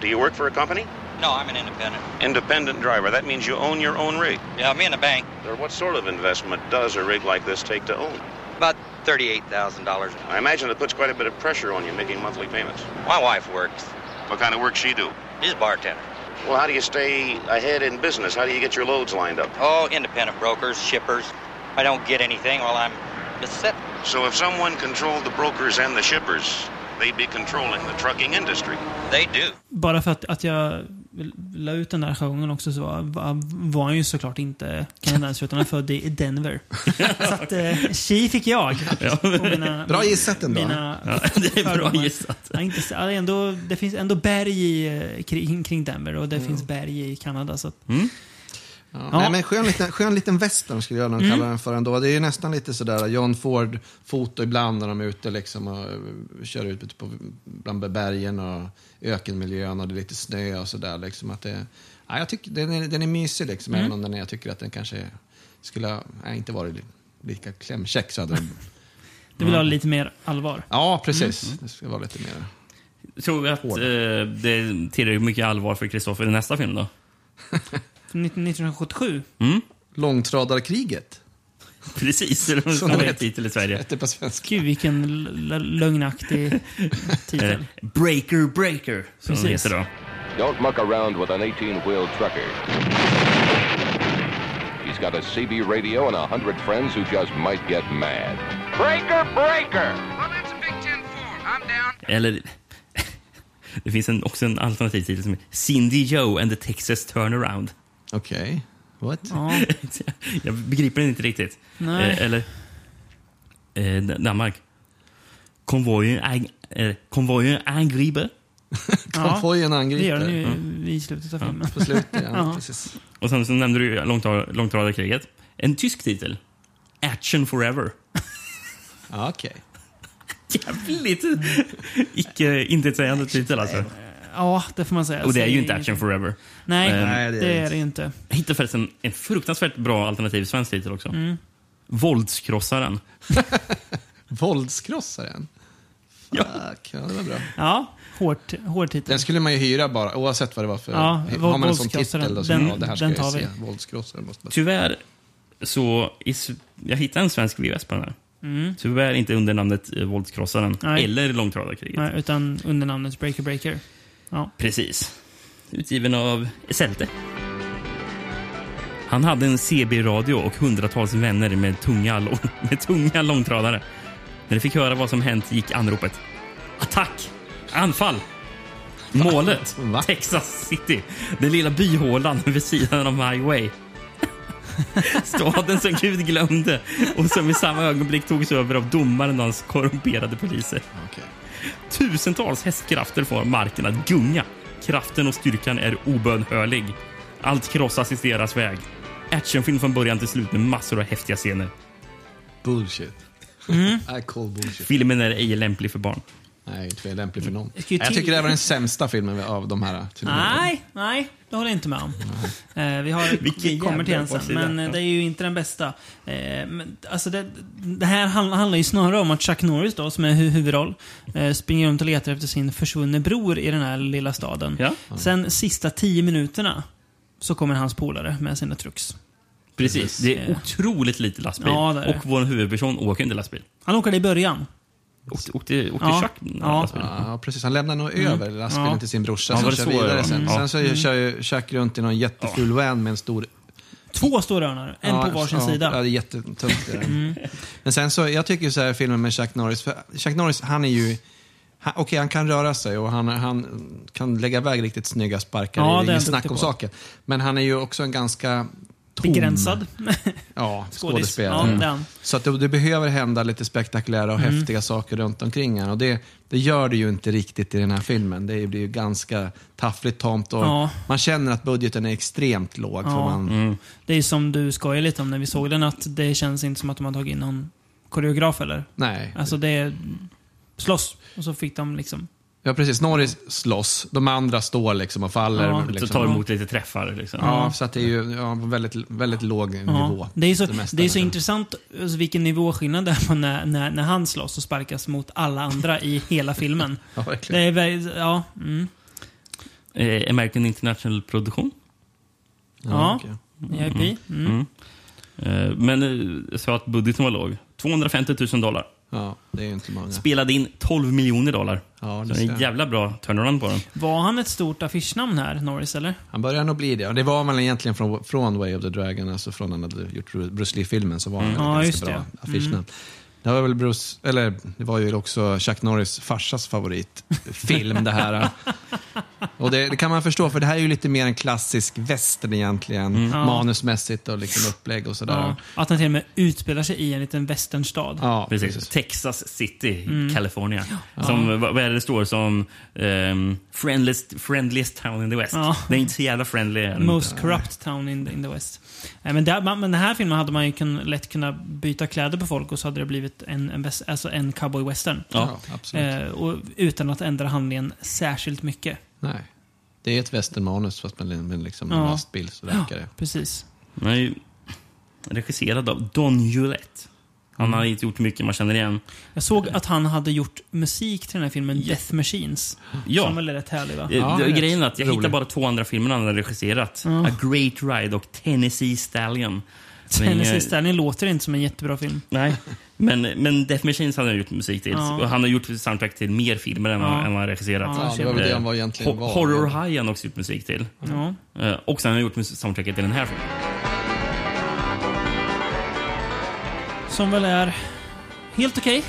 Do you work for a company? No, I'm an independent. Independent driver. That means you own your own rig. Yeah, I'm in the bank. Or what sort of investment does a rig like this take to own? About $38,000. I imagine it puts quite a bit of pressure on you making monthly payments. My wife works. What kind of work she do? She's a bartender. Well, how do you stay ahead in business? How do you get your loads lined up? Oh, independent brokers, shippers. I don't get anything while I'm just sitting. So if someone controlled the brokers and the shippers, they'd be controlling the trucking industry. They do. Bara för att, att jag la ut den där showen också så var, var, var han ju såklart inte kanadensare utan han född i Denver. [LAUGHS] så att eh, tji fick jag. Mina- Bra gissat ändå. Mina Ja, det är bra gissat. Ja, inte, ändå, det finns ändå berg i, eh, kring, kring Denver och det finns berg i Kanada. Så att, Ja. Ja. Nej, men skön, liten, skön liten western skulle jag nog Mm. kalla den för ändå. Det är ju nästan lite sådär John Ford-foto ibland när de är ute liksom och eh, kör ut på, bland bergen och ökenmiljön och det är lite snö och sådär. Liksom, att det, ja, jag tycker den är, den är mysig liksom, Mm. även om den är, jag tycker att den kanske skulle ha nej, inte varit lika klämkäck. Så hade den, [LAUGHS] du vill ha lite mer allvar. ja, precis. Mm. Det ska vara lite mer. Tror vi att eh, det är tillräckligt mycket allvar för Kristoffer i nästa film då? [LAUGHS] 1977. Mm? Långtradarkriget. Precis, det Som det en heter. titel i Sverige. Hette på svenska. Gud, vilken lögnaktig [LAUGHS] titel. Eh, Breaker Breaker, som det Precis. heter då. Don't muck around with an 18-wheel trucker. He's got a CB radio and a hundred friends who just might get mad. Breaker, breaker! Eller... [LAUGHS] det finns en, också en alternativ titel som är Cindy Joe and the Texas Turnaround. Okej. What? Ja. [LAUGHS] Jag begriper inte riktigt. Nej. Eh, eller... Eh, Danmark. Konvojen, ang, eh, konvojen angriper. [LAUGHS] Konvojen Det angriper. gör den ju i slutet av filmen. På slutet, ja. [LAUGHS] Ja. Precis. Och sen så nämnde du långtradarkriget. En tysk titel. Action Forever. Ja, Okej. Jävligt icke intetsägande titel alltså. Ja, det får man säga. Och det är ju inte. Action Forever. Nej, Eh, Nej, det är det är inte. det inte. Jag hittade förresten en fruktansvärt bra alternativ svensk titel också. Mm. Våldskrossaren. [LAUGHS] Våldskrossaren. Fuck, ja. det var bra. Ja, hårt, hård titel. Den skulle man ju hyra bara, oavsett vad det var för... Ja, har man en sån titel, och så, Den- ja, det här ska den jag tar se. vi. Våldskrossaren måste man Tyvärr så... I, s- jag hittade en svensk VHS på den här. Mm. Tyvärr inte under namnet eh, Våldskrossaren Nej. eller Långtradarkriget. Nej, utan under namnet Breaker Breaker. Ja. Precis. Utgiven av Esselte. Han hade en CB-radio och hundratals vänner med tunga, [LAUGHS] med tunga långtradare. När de fick höra vad som hänt gick anropet. Attack! Anfall! Målet! Va? Texas City. Den lilla byhålan [LAUGHS] vid sidan av Highway. [LAUGHS] Staden som Gud glömde och som i samma ögonblick togs över av domaren och hans korrumperade poliser. Okej. Tusentals hästkrafter får marken att gunga. Kraften och styrkan är obönhörlig. Allt krossas i deras väg. Actionfilm från början till slut med massor av häftiga scener. Bullshit. Mm. [LAUGHS] I call bullshit. Filmen är ej lämplig för barn. Nej, inte är lämplig för någon. Jag tycker det här var den sämsta filmen av de här. Nej, nej, det håller jag inte med om. Eh, vi, har, vi kommer till en sen, men eh, det är ju inte den bästa. Eh, men, alltså det, det här handlar, handlar ju snarare om att Chuck Norris, då, som är hu huvudroll, eh, springer runt och letar efter sin försvunne bror i den här lilla staden. Ja. Sen sista tio minuterna så kommer hans polare med sina trucks. Precis. Det är otroligt lite lastbil. Ja, det är det. och vår huvudperson åker inte lastbil. Han åker det i början. Åkte, åkte, åkte Ja. Chuck Ja. lastbil? Ja, precis. Han lämnar nog över lastbilen Ja. till sin brorsa Ja, som kör vidare sen. Mm. Sen så Mm. kör ju Chuck runt i någon jätteful van med en stor... Två stora örnar, en Ja, på varsin ja, sida. Ja, det är jättetungt. Det. Mm. Men sen så, jag tycker så här filmen med Chuck Norris, för Chuck Norris han är ju... han- Okej, han kan röra sig och han, han kan lägga iväg riktigt snygga sparkar. Ja, det är det är ingen han snack om saken. Men han är ju också en ganska tom Begränsad. ja, [LAUGHS] skådespelare. Ja, han. Så att det, det behöver hända lite spektakulära och Mm. häftiga saker runt omkring han. Och det, det gör det ju inte riktigt i den här filmen. Det blir ju ganska taffligt tomt och Ja. man känner att budgeten är extremt låg. För Ja. man, Mm. Det är som du skojade lite om när vi såg den, att det känns inte som att de har tagit in någon koreograf eller? Nej. Alltså det är slåss och så fick de liksom Ja, precis. Norris slåss, de andra står liksom och faller. Ja. liksom. Så tar emot lite träffar. Liksom. Ja, så att det är ju ja, väldigt, väldigt låg nivå. Ja. Det är så, det mesta, det är så liksom. intressant alltså, vilken nivåskillnad det är på när, när, när han slåss och sparkas mot alla andra i hela filmen. [LAUGHS] Ja, verkligen. Det är, ja, mm. Eh, American International Produktion. ja. okej. EIP. Mm. Mm. Eh, Men eh, jag sa att budgeten var låg. 250 000 dollar. Ja, det är inte många. Spelade in 12 miljoner dollar. Ja, Så det ser en jävla bra turnaround på den. Var han ett stort affischnamn här, Norris, eller? Han börjar nog bli det. Och det var väl egentligen från, från Way of the Dragon, alltså från han hade gjort Bruce Lee-filmen, så var han Mm. en Ja, ganska bra det. affischnamn. Det var väl Bruce, eller det var ju också Chuck Norris farsas favoritfilm det här. [LAUGHS] Och det, det kan man förstå, för det här är ju lite mer en klassisk western egentligen, Ja. manusmässigt och liksom upplägg och sådär. Ja. Att han till och med utspelar sig i en liten westernstad. Ja, Precis. precis. Texas City, Mm. California. Som, vad, vad är det det står? Som um, friendliest, friendliest town in the West. Ja. Det är inte så jävla friendly. Most corrupt town in, in the West. Nej, men, där, man- men den här filmen hade man ju kun, lätt kunnat byta kläder på folk och så hade det blivit en, en, väst, alltså en cowboy western. Ja. Ja, absolut. Eh, och utan att ändra handlingen särskilt mycket. Nej. Det är ett westernmanus fast med, med liksom en Ja. lastbil så räcker det. Precis. Den är ju regisserad av Don Hewlett. Han Mm. har inte gjort mycket man känner igen. Jag såg att han hade gjort musik till den här filmen Death Machines. Ja. Som väl är rätt härlig va? Eh, Ja, det är rätt grejen är att jag rolig. hittar bara två andra filmer han har regisserat. Ja. A Great Ride och Tennessee Stallion. Men, Tennessee eh, Stallion låter inte som en jättebra film. Nej, men, men Death Machines har han gjort musik till. Ja. Och han har gjort soundtrack till mer filmer än, Ja. än vad han har regisserat. Ja, det var väl det han var egentligen var. Horror High har han också gjort musik till. Ja. Eh, och sen har han gjort soundtracket till den här filmen. Som väl är helt okej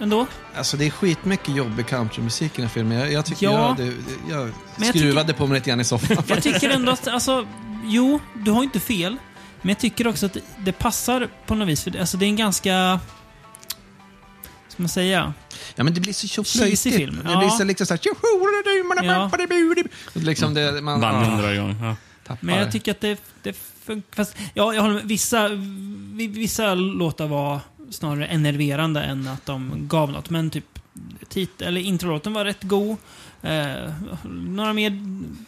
ändå. Alltså det är skitmycket jobbig countrymusik i den här filmen. Jag, jag tycker Ja. jag, det, jag jag skruvade på mig lite grann i soffan. Jag tycker ändå att, alltså, jo, du har inte fel. Men jag tycker också att det, passar på något vis. För det, alltså, det är en ganska... Ska man säga? Ja men det blir så tjoflöjtigt. film. Det blir så liksom såhär... Ja. Liksom det, man, Banden ah, drar igång. Ja. tappar Men jag tycker att det, det funkar. Fast, ja, jag håller med. Vissa, vi- vissa låtar var snarare enerverande än att de gav något. Men typ tit, eller introlåten var rätt god. Eh, några mer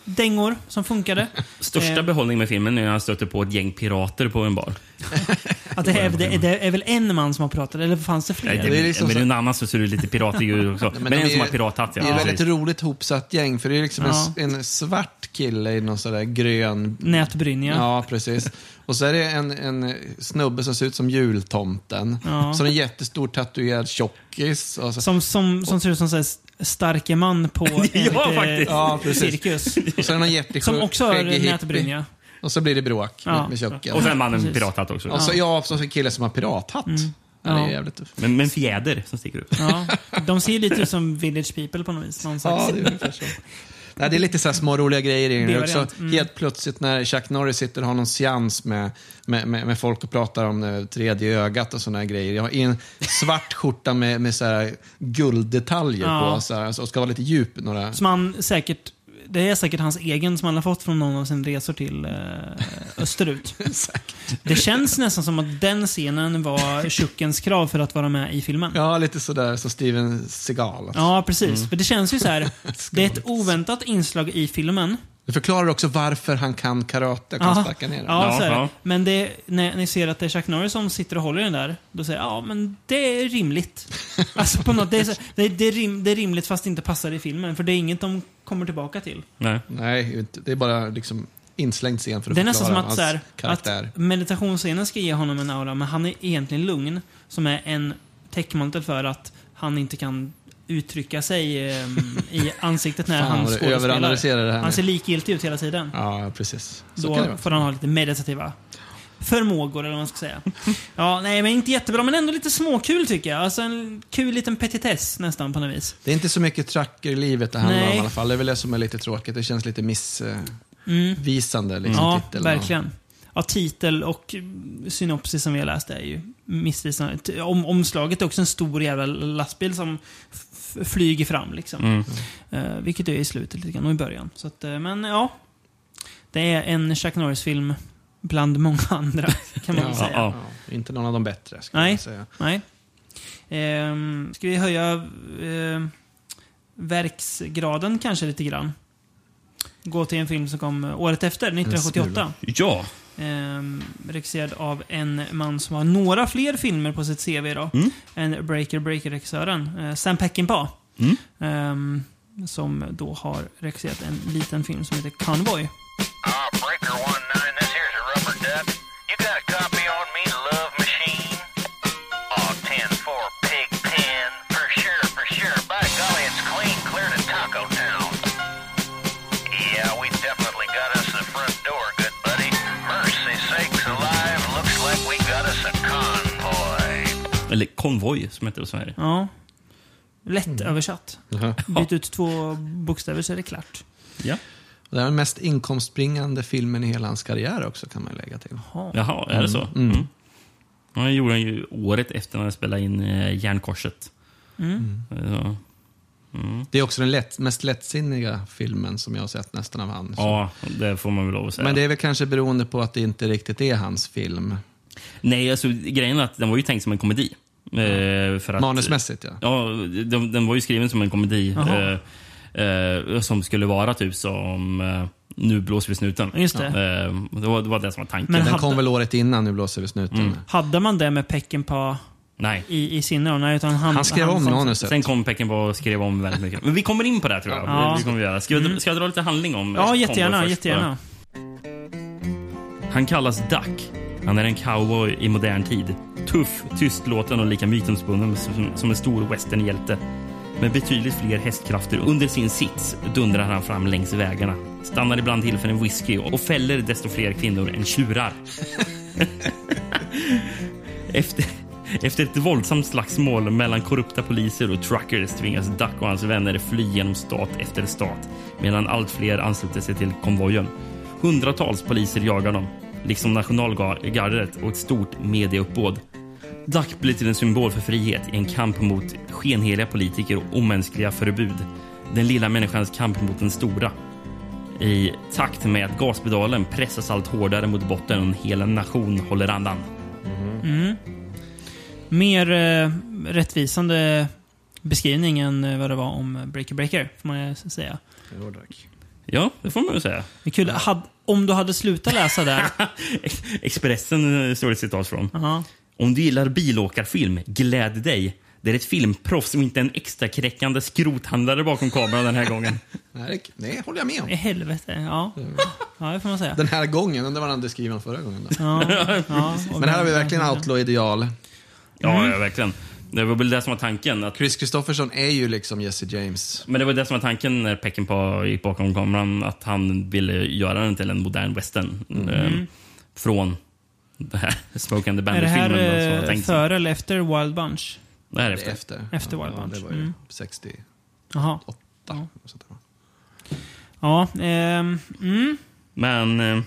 dängor som funkade. [LAUGHS] Största Eh. behållningen med filmen är när han stöter på ett gäng pirater på en bar. [LAUGHS] Att det, är, det, det är väl en man som har pratat, eller fanns det fler? Nej, det, det är liksom men så- en annan så ser du lite piratig [LAUGHS] ut också. men, de en som är- har pirathatt, ja. Det är ett väldigt roligt hopsatt gäng, för det är liksom Ja. en, en svart kille i någon sån där grön... Nätbrynja. Ja, precis. Och så är det en, en snubbe som ser ut som jultomten. Ja. Så en jättestor tatuerad tjockis. Och så, Som, som, som ser ut som starke man på [LAUGHS] en Ja, faktiskt. Ja, precis. cirkus. och så är det någon jättesjuk Som också har nätbrynja. Och så blir det bråk Ja. med, med tjocken. Och sen mannen Precis. pirathatt också. Och så, ja, så en kille som har pirathatt. Ja, det är Ja. jävligt tufft. Men, men fjäder som sticker upp. Ja. De ser lite ut som Village People på något vis. Någon slags. Ja, det är så. Nej, det är lite så små roliga grejer i den. Också. Mm. Helt plötsligt när Chuck Norris sitter och har någon seans med, med, med, med folk och pratar om det tredje ögat och här grejer. Jag har en svart skjorta med, med så gulddetaljer Ja. på så här, och ska vara lite djup. Några... Som han säkert... Det är säkert hans egen som han har fått från någon av sina resor till eh, [LAUGHS] österut. Det känns nästan som att den scenen var Chuckens krav för att vara med i filmen. Ja, lite sådär som Steven Seagal. Ja, precis. För det känns ju så här. [LAUGHS] Det är ett oväntat inslag i filmen. Det förklarar också varför han kan karate och kan sparka ner den. Ja, så är det. Men det, när ni ser att det är Chuck Norris som sitter och håller i den där, då säger jag ja, men det är rimligt. [LAUGHS] alltså på något, det, är så, det, det, är rim, det är rimligt fast det inte passar i filmen, för det är inget de kommer tillbaka till. Nej. Nej, inte- det är bara liksom inslängd scen för att Det är nästan som förklara att, så här, hans karaktär. att meditationsscenen ska ge honom en aura, men han är egentligen lugn, som är en täckmantel för att han inte kan uttrycka sig ehm, i ansiktet när Fan, han skådespelar. överanalyserar det här Han ser likgiltig ut hela tiden. Ja, precis. Så Då får han ha lite meditativa förmågor, eller vad man ska säga. [LAUGHS] Ja, nej, men inte jättebra, men ändå lite småkul tycker jag. Alltså en kul liten petitess nästan på något vis. Det är inte så mycket trucker-livet det handlar Nej. om i alla fall. Det är väl det som är lite tråkigt. Det känns lite missvisande, liksom, Mm. Ja, titeln. verkligen. Ja, titel och synopsis som vi har läst är ju missvisande. Om, omslaget är också en stor jävla lastbil som flyger fram liksom. Mm. Eh, vilket är i slutet lite grann och i början. Så att, eh, men ja. Det är en Chuck Norris-film bland många andra, kan man Ja, säga. ja. Ja, inte någon av de bättre, skulle Nej. jag säga. Nej. Ehm, ska vi höja... ehm, verksgraden kanske lite grann. Gå till en film som kom året efter, 1978. Ja. Ehm, regisserad av en man som har några fler filmer på sitt CV då. Mm. än Breaker Breaker-regissören. Eh, Sam Peckinpah. Mm. Ehm, som då har regisserat en liten film som heter Convoy. Konvoj, som heter det i Sverige. Ja. Lätt Mm. översatt. Byt ut två bokstäver så är det klart. Ja. Det är den mest inkomstbringande filmen i hela hans karriär också, kan man lägga till. Jaha, är det så? Mm. Mm. Ja, det gjorde han ju året efter när han spelade in eh, Järnkorset. Mm. Så, mm. Det är också den lätt, mest lättsinniga filmen som jag har sett nästan av han. Ja, det får man väl lov att säga. Men det är väl kanske beroende på att det inte riktigt är hans film. Nej, alltså grejen är att den var ju tänkt som en komedi. Eh, för att, Manusmässigt, ja. Ja, den, den var ju skriven som en komedi. Eh, eh, som skulle vara typ som eh, Nu blåser vi snuten. Just det. Eh, det, var, det var det som var tanken. Men Den hade- kom väl året innan Nu blåser vi snuten. Mm. Hade man det med Peckinpah Nej. i, i sinne? Nej, utan han, Han skrev om som- manuset. Sen kom Peckinpah och skrev om väldigt mycket. Men vi kommer in på det här, tror jag. Ja. Det kommer vi göra. Ska, jag, ska jag dra lite handling om Ja, jättegärna. först, jättegärna. Han kallas Duck. Han är en cowboy i modern tid. Tuff, tystlåten och lika mytomspunnen som, som en stor westernhjälte. Med betydligt fler hästkrafter under sin sits dundrar han fram längs vägarna. Stannar ibland till för en whisky och fäller desto fler kvinnor än tjurar. [LAUGHS] Efter, efter ett våldsamt slagsmål mellan korrupta poliser och truckers tvingas Duck och hans vänner fly genom stat efter stat medan allt fler ansluter sig till konvojen. Hundratals poliser jagar dem, liksom nationalgardet och ett stort mediauppbåd. Duck blir till en symbol för frihet i en kamp mot skenheliga politiker och omänskliga förbud. Den lilla människans kamp mot den stora. I takt med att gaspedalen pressas allt hårdare mot botten och en hel nation håller andan. Mm. Mer eh, rättvisande beskrivning än eh, vad det var om Breaker Breaker, får man ju säga. Ja, det får man väl säga. Det är kul. Had, om du hade slutat läsa där. [LAUGHS] Expressen eh, står det citat från. Aha. Om du gillar bilåkarfilm, gläd dig. Det är ett filmproffs som inte är en extra kräckande skrothandlare bakom kameran den här gången. [LAUGHS] Nej, det håller jag med om. I helvete, ja. Ja, det får man säga. Den här gången, undrar vad han hade skrivit förra gången. Då. Ja, [LAUGHS] ja, och Men här har vi verkligen outlaw-ideal. Ja, ja, verkligen. Det var väl det som var tanken. Att, Chris Christopherson är ju liksom Jesse James. men det var det som var tanken när Peckinpah gick bakom kameran. Att han ville göra den till en modern western. Eh, från det här Smoke and the Är det här Bandit-filmen. eh, före eller efter Wild Bunch? Det här är efter. efter. Efter Wild ja, Bunch. Det var ju Mm. 68. Jaha. Ja. Ja, ehm, mm. Men eh,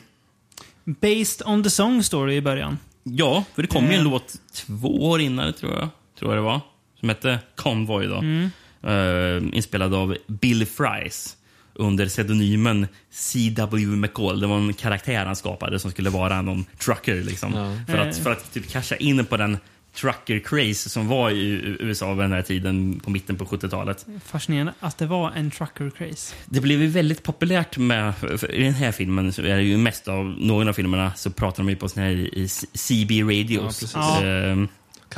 Based on the song står det i början. ja, för det kom ju en Eh. låt två år innan, tror jag. Tror jag det var. Som hette Convoy. Då. Mm. Eh, inspelad av Bill Fries under pseudonymen C.W. McCall. Det var en karaktär han skapade som skulle vara någon trucker. Liksom. För att, Eh. för att typ casha in på den trucker-craze som var i USA vid den här tiden på mitten på 70-talet. Fascinerande att det var en trucker craze. Det blev ju väldigt populärt med... I den här filmen så är det ju mest av någon av filmerna så pratar de ju på såna här i CB radios. precis. Ja.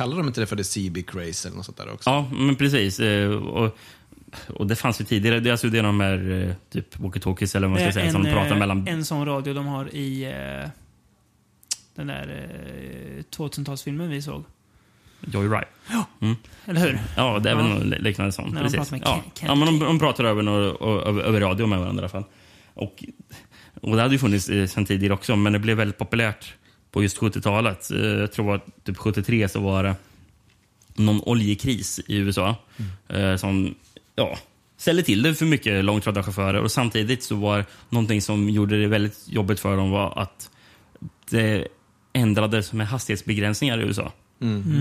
Kallar de inte det för the CB Craze eller något sånt där också? Ja, men precis. Eh, Och, och det fanns ju tidigare. Det är alltså det de här eh, typ walkie-talkies eller vad man ska säga som en, pratar eh, mellan... en sån radio de har i den där eh, 2000-talsfilmen vi såg. Joyride. Eller hur? Ja, det är Ja. väl något liknande sånt. När de precis. pratar med ja. Ja, men de, de pratar över, över, över radio med varandra i alla fall. Och, och det hade ju funnits eh, sedan tidigare också, men det blev väldigt populärt på just 70-talet. Eh, Jag tror att typ 73 så var det någon oljekris i USA eh, som ja, ställde till det för mycket långtradarchaufförer. Och samtidigt så var någonting som gjorde det väldigt jobbigt för dem var att det ändrades med hastighetsbegränsningar i USA.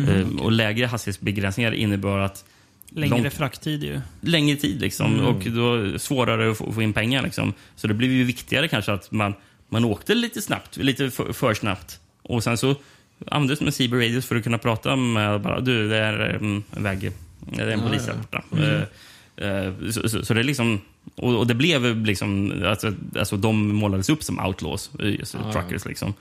Eh, Och lägre hastighetsbegränsningar innebar att Längre långt- frakttid ju. längre tid liksom, och då svårare att få, få in pengar. Liksom. Så det blev ju viktigare kanske att man, man åkte lite snabbt, lite för, för snabbt. Och sen så användes med CB Radios för att kunna prata med bara du, det är mm, en väg, det är en polis här borta. Eh, Eh, Så, så, så det är liksom... Och, och det blev liksom... Alltså, alltså de målades upp som outlaws, just, Ja, ja. truckers. Liksom.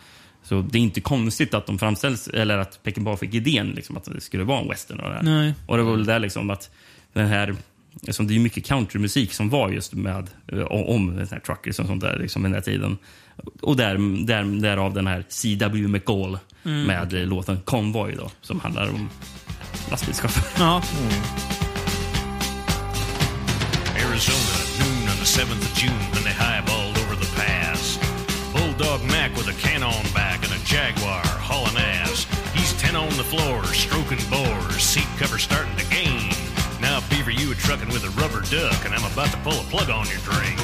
Så det är inte konstigt att de framställs, eller att Peckinpah fick idén liksom, att det skulle vara en western. Och det, här. Nej. och det var väl där liksom att den här... Liksom, det är mycket countrymusik som var just med eh, om den här truckers och sånt där liksom, den här tiden. Och där, där, därav den här C.W. McCall Mm. med låten Convoy då, som handlar om lastbilschaufförer. Ja. Arizona, noon on the 7th of June, when they highballed over the pass. Bulldog Mac with a can on back and a Jaguar hauling ass. He's 10 on the floor, stroking bores, seat cover starting to gain. Now, Beaver, you are trucking with a rubber duck, and I'm about to pull a plug on your drain.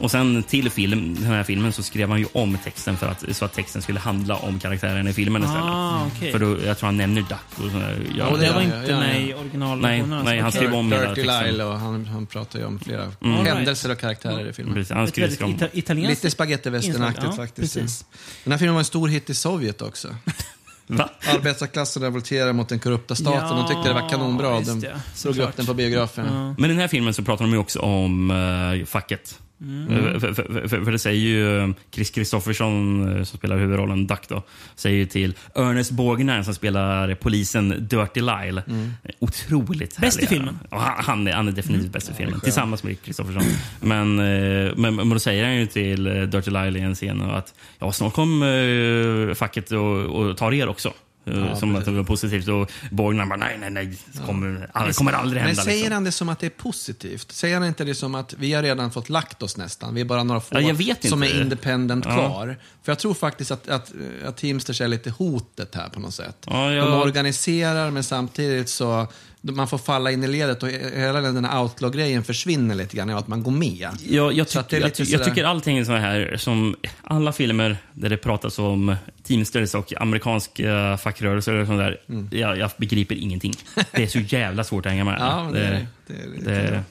Och sen till film, den här filmen så skrev han ju om texten för att, så att texten skulle handla om karaktären i filmen istället. Ah, okej. För då, jag tror han nämner Duck. Och sådär. Ja, Ja, det ja, var ja, inte ja, med ja. i originalversionen. Nej, alltså. nej, han skrev om hela Dirty texten. Lyle och han, han pratar ju om flera Mm. Händelser och karaktärer i filmen. Precis, han Ett väldigt ita- Lite spagettivästernaktigt faktiskt. precis. Den här filmen var en stor hit i Sovjet också. [LAUGHS] Va? Arbetarklassen revolterade mot den korrupta staten. Ja, de tyckte det var kanonbra. De Såklart. upp den på biografen. Men i den här filmen så pratar de ju också om uh, facket. Mm. För, för, för, för det säger ju eh, Chris Kristoffersson, eh, som spelar huvudrollen Duck, då, säger ju till Ernest Borgnine som spelar polisen Dirty Lyle. Mm. Otroligt Bäst i filmen. Ja, han- är, han är definitivt bäst i filmen, skön. tillsammans med Kristoffersson. Men, eh, men, men då säger han ju till Dirty Lyle i en scen att ja, snart kommer facket och, och tar er också. Eh, Ja, som att precis. det var positivt. Och Borgnine bara nej, nej, nej. Det kommer, det kommer aldrig Men hända. säger liksom. han det som att det är positivt? Säger han inte det som att vi har redan fått lagt oss nästan? Vi är bara några få Ja, som är independent Ja. kvar. För jag tror faktiskt att, att, att Teamsters är lite hotet här på något sätt. Ja, De organiserar men samtidigt så man får falla in i ledet och hela den här outlaw-grejen försvinner lite grann att man går med. Jag, jag, det är jag, ty- jag tycker allting så här som alla filmer där det pratas om Teamsters och amerikansk uh, fackrörelser och sånt där. Mm. Jag, jag begriper ingenting. Det är så jävla svårt att hänga med. [LAUGHS] Ja, det är- det lite det,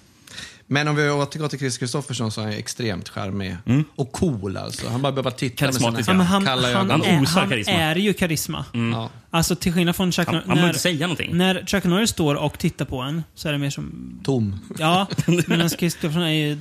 Men om vi återgår till Chris Kristoffersson så är han extremt charmig. Och cool alltså. Han bara behöver titta med sina Ja, han, kalla han, ögon. Han är, osar han karisma. är ju karisma. Ja. Alltså till skillnad från Chuck Han- Norris. han behöver inte säga någonting. När Chuck Norris står och tittar på en så är det mer som... Tom. Ja, [LAUGHS] medan Kristoffersson är ju...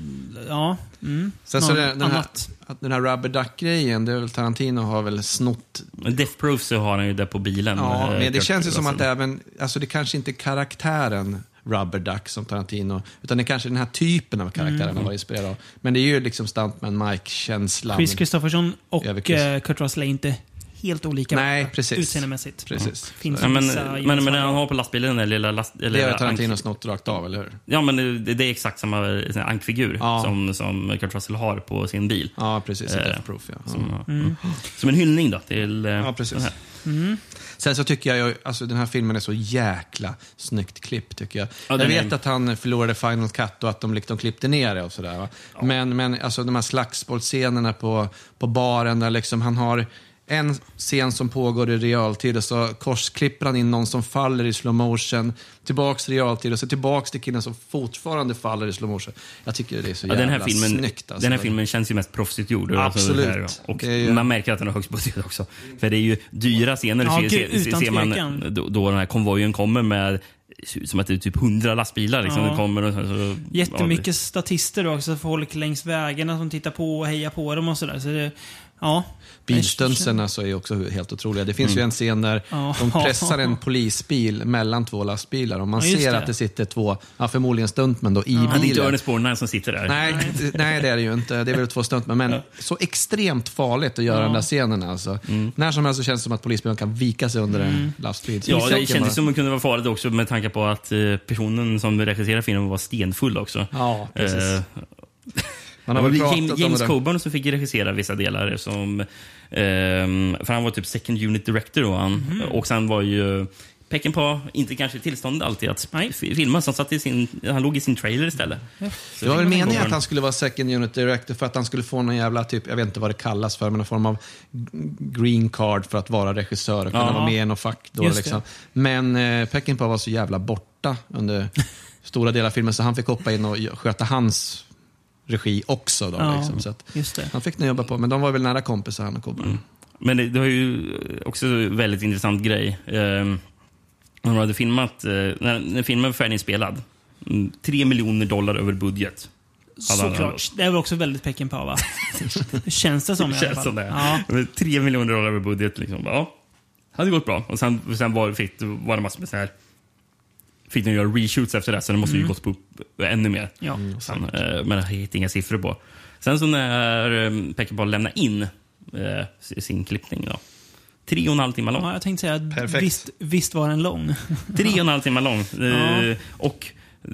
Ja. Mm, Sen så det, den, här, annat. att den här Rubber Duck-grejen, det är väl Tarantino har väl snott. Men Death Proof så har han ju det på bilen. Ja, eh, men det känns ju som att även, alltså det kanske inte är karaktären Rubber Duck som Tarantino, utan det är kanske den här typen av karaktär Mm. han var inspirerad av. Men det är ju liksom Stuntman Mike-känslan. Chris Kristoffersson och Chris. eh, Kurt Russell är inte helt olika Nej, precis. utseendemässigt. Precis. Finns Ja, men, men, men när han har på lastbilen den lilla... Last, eller Det har Tarantino snott rakt av, eller hur? Ja, men det, det är exakt samma ankfigur Ja. som, som Kurt Russell har på sin bil. Ja, precis. Eh, Death Proof, ja. Som, Mm. som en hyllning då till eh, Ja, precis. den här. Mm. Sen så tycker jag alltså den här filmen är så jäkla snyggt klippt tycker jag. Ja, jag vet är- att han förlorade Final Cut och att de liksom klippte ner det och sådär. va. Men, men alltså de här slagsmålsscenerna på, på baren där liksom han har en scen som pågår i realtid och så korsklipper han in någon som faller i slow motion, tillbaks i realtid och så tillbaks till killen som fortfarande faller i slow motion. Jag tycker det är så Ja, jävla den, här filmen, snyggt. Alltså. den här filmen känns ju mest proffsigt gjord. Absolut. det här, och Det ju- Man märker att den har högst budget också. För det är ju dyra scener. Ja, ser, gud, ser, ser man då, då den här konvojen kommer med som att det är typ hundra lastbilar. Liksom, Ja. kommer och så, så, Jättemycket statister också, folk längs vägarna som tittar på och hejar på dem och sådär. Så det, ja. Bilstunsen alltså är också helt otroliga. Det finns Mm. ju en scen där Ja. de pressar en polisbil mellan två lastbilar och man Ja, ser det. att det sitter två, ja, förmodligen stuntmän då, i Ja, det är inte bilen. Ernest Borgnine som sitter där. Nej, nej, det är det ju inte. Det är väl två stuntmän. Men så extremt farligt att göra Ja. den där scenen. Alltså. När som helst så känns det som att polisbilen kan vika sig under en lastbil. Så Ja, det kändes bara- som att det kunde vara farligt också med tanke på att eh, personen som regisserade filmen var stenfull också. Ja, precis. Eh, [LAUGHS] Man har väl pratat James. Coburn som fick regissera vissa delar. Som, ehm, för han var typ second unit director då. Han. Mhm. Och sen var ju Peckinpah inte kanske i tillstånd alltid att fi- filma, så han, satt i sin, han låg i sin trailer istället. Så Det var väl meningen att han skulle vara second unit director för att han skulle få någon jävla, typ, jag vet inte vad det kallas för, men någon form av green card för att vara regissör och kunna Ja. vara med i något fack. Då, liksom. Men eh, Peckinpah var så jävla borta under stora delar av filmen så han fick hoppa in och sköta hans regi också. Då, Ja, liksom. så att just det. Han fick nog jobba på, men de var väl nära kompisar han och Coburn. Men det, det var ju också en väldigt intressant grej. Ehm, De hade filmat, eh, när, när filmen var färdiginspelad, mm, tre miljoner dollar över budget. Såklart. Det är väl också väldigt Peckinpah, va? [LAUGHS] Känns det som i alla Känns fall. som det. Ja. Tre miljoner dollar över budget. Liksom. Ja, hade gått bra. Och sen, sen var, fick, var det massor med så här... Fick de göra reshoots efter det, så det måste ju Mm. gått upp ännu mer. Ja. Och sen, eh, men det hittade inga siffror på. Sen så när um, Peckinpah lämnade in eh, sin klippning, då, tre och en halv timme lång. Ja, jag tänkte säga att Perfekt. visst, visst var den lång. [LAUGHS] Tre och en halv timme lång. Ja. Eh, Och eh,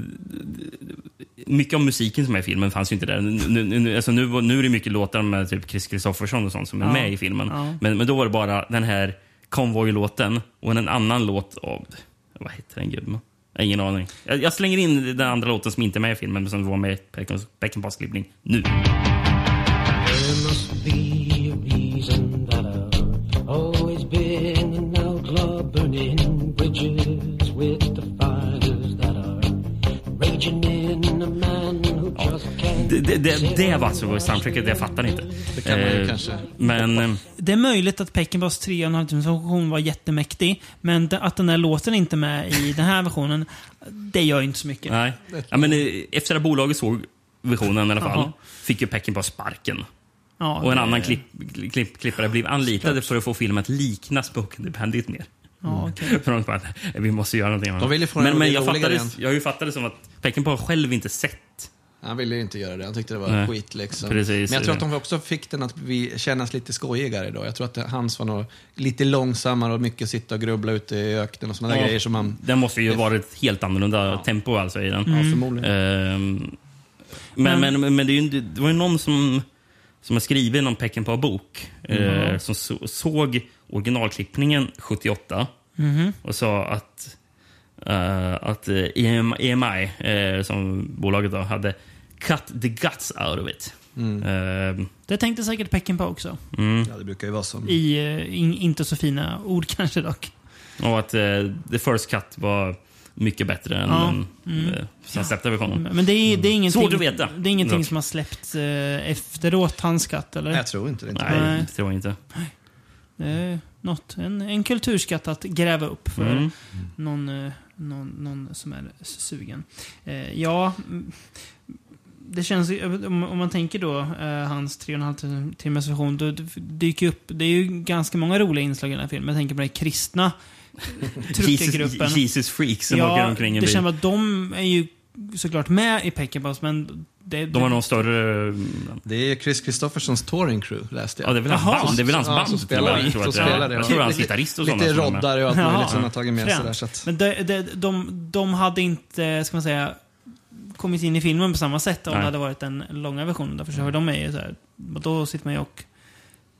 mycket av musiken som är i filmen fanns ju inte där. Nu, nu, nu, alltså nu, nu är det mycket låtar med typ Chris Kristoffersson och sånt som är Ja. med i filmen. Ja. Men, men då var det bara den här Convoy-låten och en annan låt av... Vad heter den gubben? Ingen aning. Jag, jag slänger in den andra låten som inte är med i filmen men som var med i Beckens- klippning nu. Det, det, det, det var alltså soundtracket, jag fattar inte. Det kan man ju Eh, kanske. Men... Det är möjligt att Peckinpahs 3,5 timmars version var jättemäktig, men det- att den där låten inte är med i den här versionen, det gör ju inte så mycket. Nej. Ja, men, eh, efter att bolaget såg visionen i alla fall Jaha. fick ju Peckinpah sparken. Ja, och en det- annan klipp, klipp, klippare blev anlitade för att få filmen att likna Spoken Bandit mer. Ja, okej. [LAUGHS] För de bara, vi måste göra någonting. De vill ju få men men jag, fattade, igen. jag har ju fattat det som att Peckinpah själv inte sett. Han ville ju inte göra det. Han tyckte det var Nej. skit. Liksom. Precis. Men jag tror att de också fick den att bli, kännas lite skojigare då. Jag tror att det, hans var nog lite långsammare och mycket sitta och grubbla ute i öknen och sådana Ja, grejer som man... Den måste ju varit helt annorlunda tempo alltså i den. Ja, förmodligen. Ehm, men, men, men, det, är ju, det var ju någon som, som har skrivit någon Peckinpah-bok eh, Mhm. som så, såg originalklippningen 78 Mhm. och sa att, eh, att eh, EM, EMI, eh, som bolaget då, hade cut the guts out of it. Ehm, Det tänkte säkert Peckinpah också. mm. Ja, det brukar ju vara så. I eh, in, inte så fina ord [LAUGHS] kanske dock. Och att eh, the first cut var mycket bättre än Ja, den mm. eh, som släppte versionen. Men det är, det är ingenting, Svårt att veta. Det är ingenting Dock. som har släppts efteråt, hans skatt, eller? Jag tror inte det. Nej, det tror jag inte. Det är något, en, en kulturskatt att gräva upp för Mm. någon, någon, någon som är sugen. Eh, ja, mm, det känns om, man tänker då eh, hans 3,5 timmars version, då dyker upp, det är ju ganska många roliga inslag i den här filmen. Jag tänker på den kristna [LAUGHS] truckergruppen. Jesus, Jesus freaks som åker Ja, omkring i det bil. känns som att de är ju såklart med i Peckinpahs, men det, De har någon större... Det är Chris Kristoffersons touring crew, läste jag. Ja, det är väl hans band. Det är väl hans Ja, band. som spelar, Jag tror som att det är- spelar det. Jag tror ja. hans Lite- gitarrist och Lite sådana som är med. roddar och allt möjligt som har tagit med sig där. Så att, Men de, de, de, de hade inte, ska man säga, kommit in i filmen på samma sätt om Nej. det hade varit den långa versionen. Därför så de är ju så här, då sitter man ju och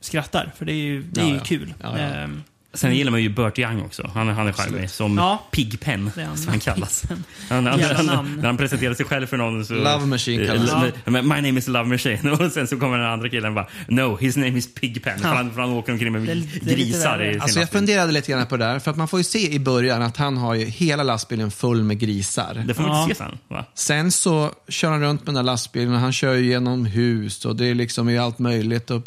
skrattar. För det är ju, det är ju ja. kul. Ja, ja. Ehm, Sen gillar man ju Burt Young också. Han, han är charmig. Som Ja. Pigpen, Det han. som han kallas. Han, han, han, när han presenterar sig själv för någon så... Love Machine kallas Eh, han. men- My name is Love Machine. [LAUGHS] Och sen så kommer den andra killen och bara No, his name is Pigpen. För, Ja. han, för han åker omkring med Det det grisar värre. i sin Alltså jag funderade lite grann på det där, för att man får ju se i början att han har ju hela lastbilen full med grisar. Det får man Ja. inte se sen. Va? Sen så kör han runt med den där lastbilen och han kör ju genom hus och det är liksom i allt möjligt. Och,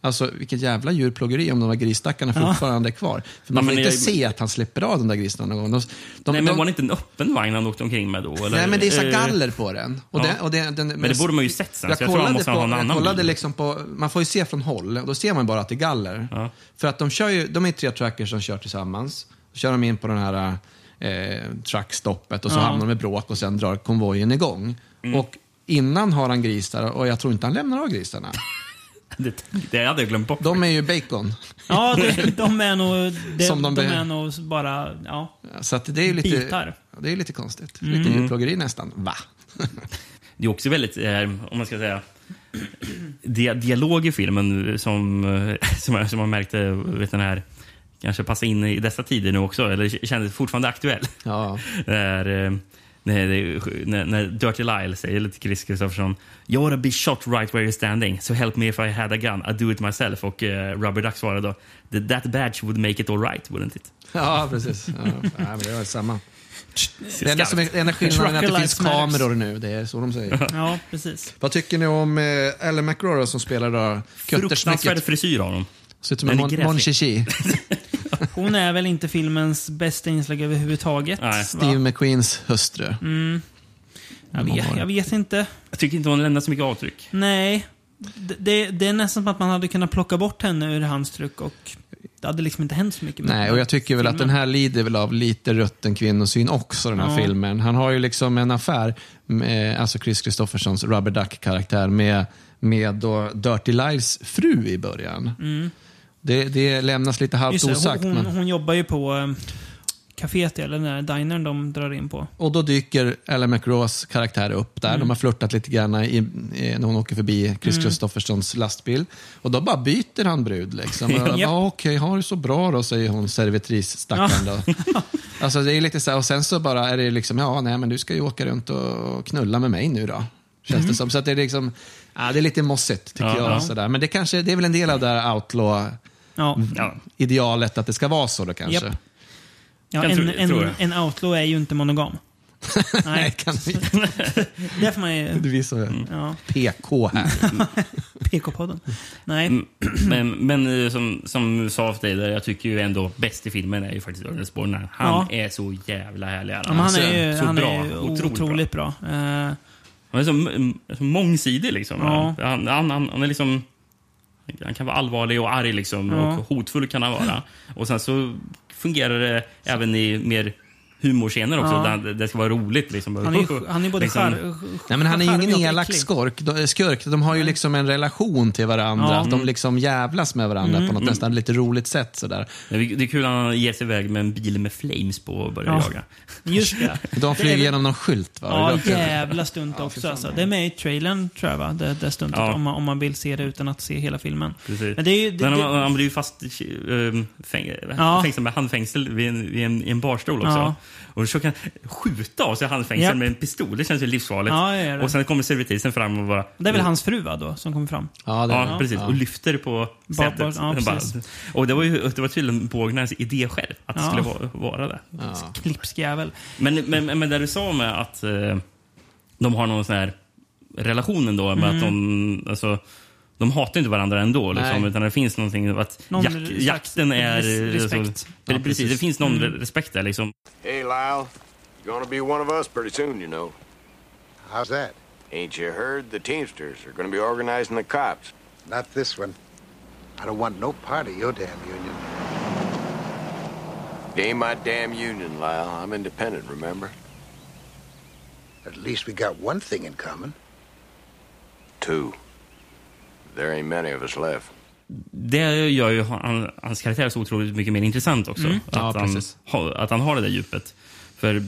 alltså vilket jävla djurplågeri om de där grisstackarna Ja. fortfarande är kvar. För man får inte jag- se att han släpper av de där grisarna någon gång. De, de, Nej, men de, var det inte en öppen vagn han åkte omkring med då? Eller? Nej, men det är så Eh, galler på den. Och ja. den, och den, den Men det borde man ju sett sen, Jag så jag tror kollade, måste på, ha en annan kollade bil. liksom på, man får ju se från håll, och då ser man bara att det är galler. Ja. För att de kör ju, de är tre trackers som kör tillsammans. Så kör de in på den här eh, truckstoppet och så hamnar de i bråk och sen drar konvojen igång. Mm. Och innan har han grisar och jag tror inte han lämnar av grisarna. [LAUGHS] Det, det hade jag glömt bort. De är ju bacon. ja, det, de är nog, [LAUGHS] det, Som de de, be- är nog bara, ja. Så att det är ju lite, Bitar. det är lite konstigt. Mm. Lite djurplågeri nästan. Va? Det är också väldigt, eh, om man ska säga, dia dialog i filmen som, eh, [LAUGHS] som, jag- som man märkte, vet den här, kanske passar in i dessa tider nu också, eller kändes fortfarande aktuell. Ja. Där, eh, när, när, när Dirty Lyle säger lite Chris Kristoffersson You ought to be shot right where you're standing, so help me if I had a gun, I'd do it myself. Och eh, Rubber Duck svarade då "That- badge would make it all right, wouldn't it? Ja, precis. Ja, men det är samma. Det enda, som är, enda skillnaden är att det finns kameror nu. Det är så de säger. Ja, precis. Vad tycker ni om eh, Ellen då, som spelar då Fruktansvärd frisyr har de. Ser ut som en. Mon Chichi. [LAUGHS] Hon är väl inte filmens bästa inslag överhuvudtaget. va? Steve McQueens hustru. Mm. Jag, vet, jag vet inte. Jag tycker inte hon lämnar så mycket avtryck. Nej. Det, det, det är nästan som att man hade kunnat plocka bort henne ur hans tryck och det hade liksom inte hänt så mycket med Nej, och jag tycker väl att den här lider väl av lite rutten kvinnosyn också, den här Ja. filmen. Han har ju liksom en affär, med, alltså Chris Kristoffersons Rubber Duck-karaktär, med, med då Dirty Lives fru i början. Mm. Det, det lämnas lite halvt Just osagt. hon, hon, men... hon jobbar ju på um, kaféet, eller den där dinern de drar in på. Och då dyker Ellen McRaws karaktär upp där. Mm. De har flörtat lite grann i, i, när hon åker förbi Chris Mm. Kristoffersons lastbil. Och då bara byter han brud. Liksom. [LAUGHS] Ja. Okej, har du så bra då, säger hon servitris-stackaren. [LAUGHS] Alltså, det är lite så här, och sen så bara är det liksom, ja, nej, men du ska ju åka runt och knulla med mig nu då. Känns Mm. det som. Så att det är liksom, ja, det är lite mossigt tycker Ja, jag. ja. Sådär. Men det, kanske, det är väl en del av det här outlaw-idealet, att det ska vara så då kanske. Japp. Ja, en, en, det. en outlaw är ju inte monogam. [LAUGHS] Nej. kan vi [LAUGHS] Där får man ju... Det blir så Ja. PK här. [LAUGHS] PK-podden. Nej. Mm, Men, men eh, som, som du sa där, jag tycker ju ändå bäst i filmen är ju faktiskt Ernest Borgnine. Han Ja. är så jävla härlig. Ja, men han är ju, så han bra. är ju otroligt, otroligt bra. Eh, Han är så, så mångsidig liksom. Ja. Han, han, han, han är liksom... Han kan vara allvarlig och arg liksom, Ja. och hotfull kan han vara. Och sen så fungerar det även i mer humorscener också, Ja. där det ska vara roligt. Liksom. han är ju han är både Liksom- char- Nej, men han är ju ingen elak skurk. De, skurk. De har ju liksom en relation till varandra. Ja. Att de liksom jävlas med varandra Mm. på något Mm. nästan lite roligt sätt. Sådär. Det är kul att han ger sig iväg med en bil med flames på och börjar Ja. jaga. Just det. [LAUGHS] De flyger Det är- genom någon skylt. Va? Ja, Det är- jävla stunt också. Alltså. Det är med i trailern, tror jag, va? Det, det stuntet. Ja. Om, man, om man vill se det utan att se hela filmen. Precis. Men det är ju... Det, han, han blir ju fast um, fäng, Ja. fängslad med handfängsel vid en, vid en, i en barstol också. Och så kan han skjuta av sig handfängsel Japp. med en pistol. Det känns ju livsfarligt. Ja, det det. Och sen kommer servitrisen fram och bara... det är väl hans fru, va, då, som kommer fram? Ja, det är Ja, precis. Ja. Och lyfter på sätet. ja, och det var ju det var tydligen Bågnäs idé själv, att det skulle vara, vara det. Ja. Klipsk jävel. Men, men, men det du sa med att eh, de har någon sån här relation ändå, med att de... Alltså, de hatar inte varandra ändå, liksom, utan det finns någonting... Att Någon jak, slags jakten är... res- respekt. Alltså, Ja, precis, precis. det finns någon Mm. respekt där. Liksom. Hey, Lyle. You're gonna be one of us pretty soon, you know. How's that? Ain't you heard? The Teamsters are gonna be organizing the cops. Not this one. I don't want no part of your damn union. It ain't my damn union, Lyle. I'm independent, remember? At least we got one thing in common. Two. There ain't many of us left. Det gör ju han, hans karaktär så otroligt mycket mer intressant också. Mm. Ja, Att, han, precis. ha, att han har det där djupet. För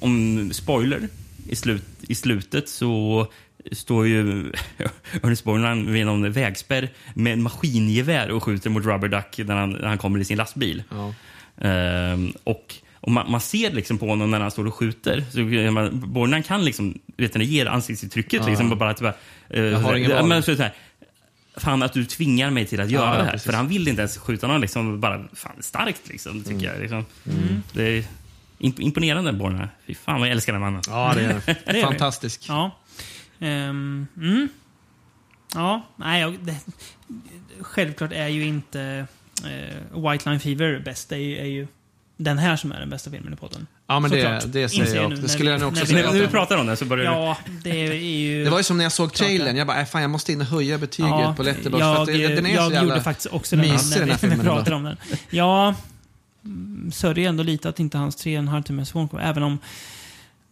om spoiler, i, slut, i slutet så står ju [LAUGHS] Ernest Borgnine vid någon vägspärr med en maskingevär och skjuter mot Rubber Duck när han, när han kommer i sin lastbil. Ja. Ehm, och och man, man ser liksom på honom när han står och skjuter. Så, Borgnine kan liksom, vet du, ger ansiktsuttrycket. Ja. Liksom, bara att, bara, eh, Jag har ingen ja, val. men så, så här, Fan att du tvingar mig till att göra Ja, det här. precis. För han vill inte ens skjuta någon. Liksom, bara, fan, starkt liksom, tycker jag. Liksom. Mm. Det är imp- imponerande Borgnine. Fy fan vad jag älskar den mannen. Ja, det är [LAUGHS] Det är det. fantastisk. Ja. Ehm, mm. Ja, nej, jag, det, självklart är ju inte uh, White Line Fever bäst. Det är ju, är ju den här som är den bästa filmen i podden. Ja, men det, det säger jag nu också. när Det skulle jag nog också när säga. När vi pratar om det så börjar Ja, det är ju... Det var ju som när jag såg trailern. Jag bara, äh, fan jag måste in och höja betyget Ja, på Letterboxd. Jag, för att det- den är jag så gjorde faktiskt också det när, den här vi- när vi pratade om den. Ja, mm, sörjer ändå lite att inte hans tre och en halv timmes version kom, även om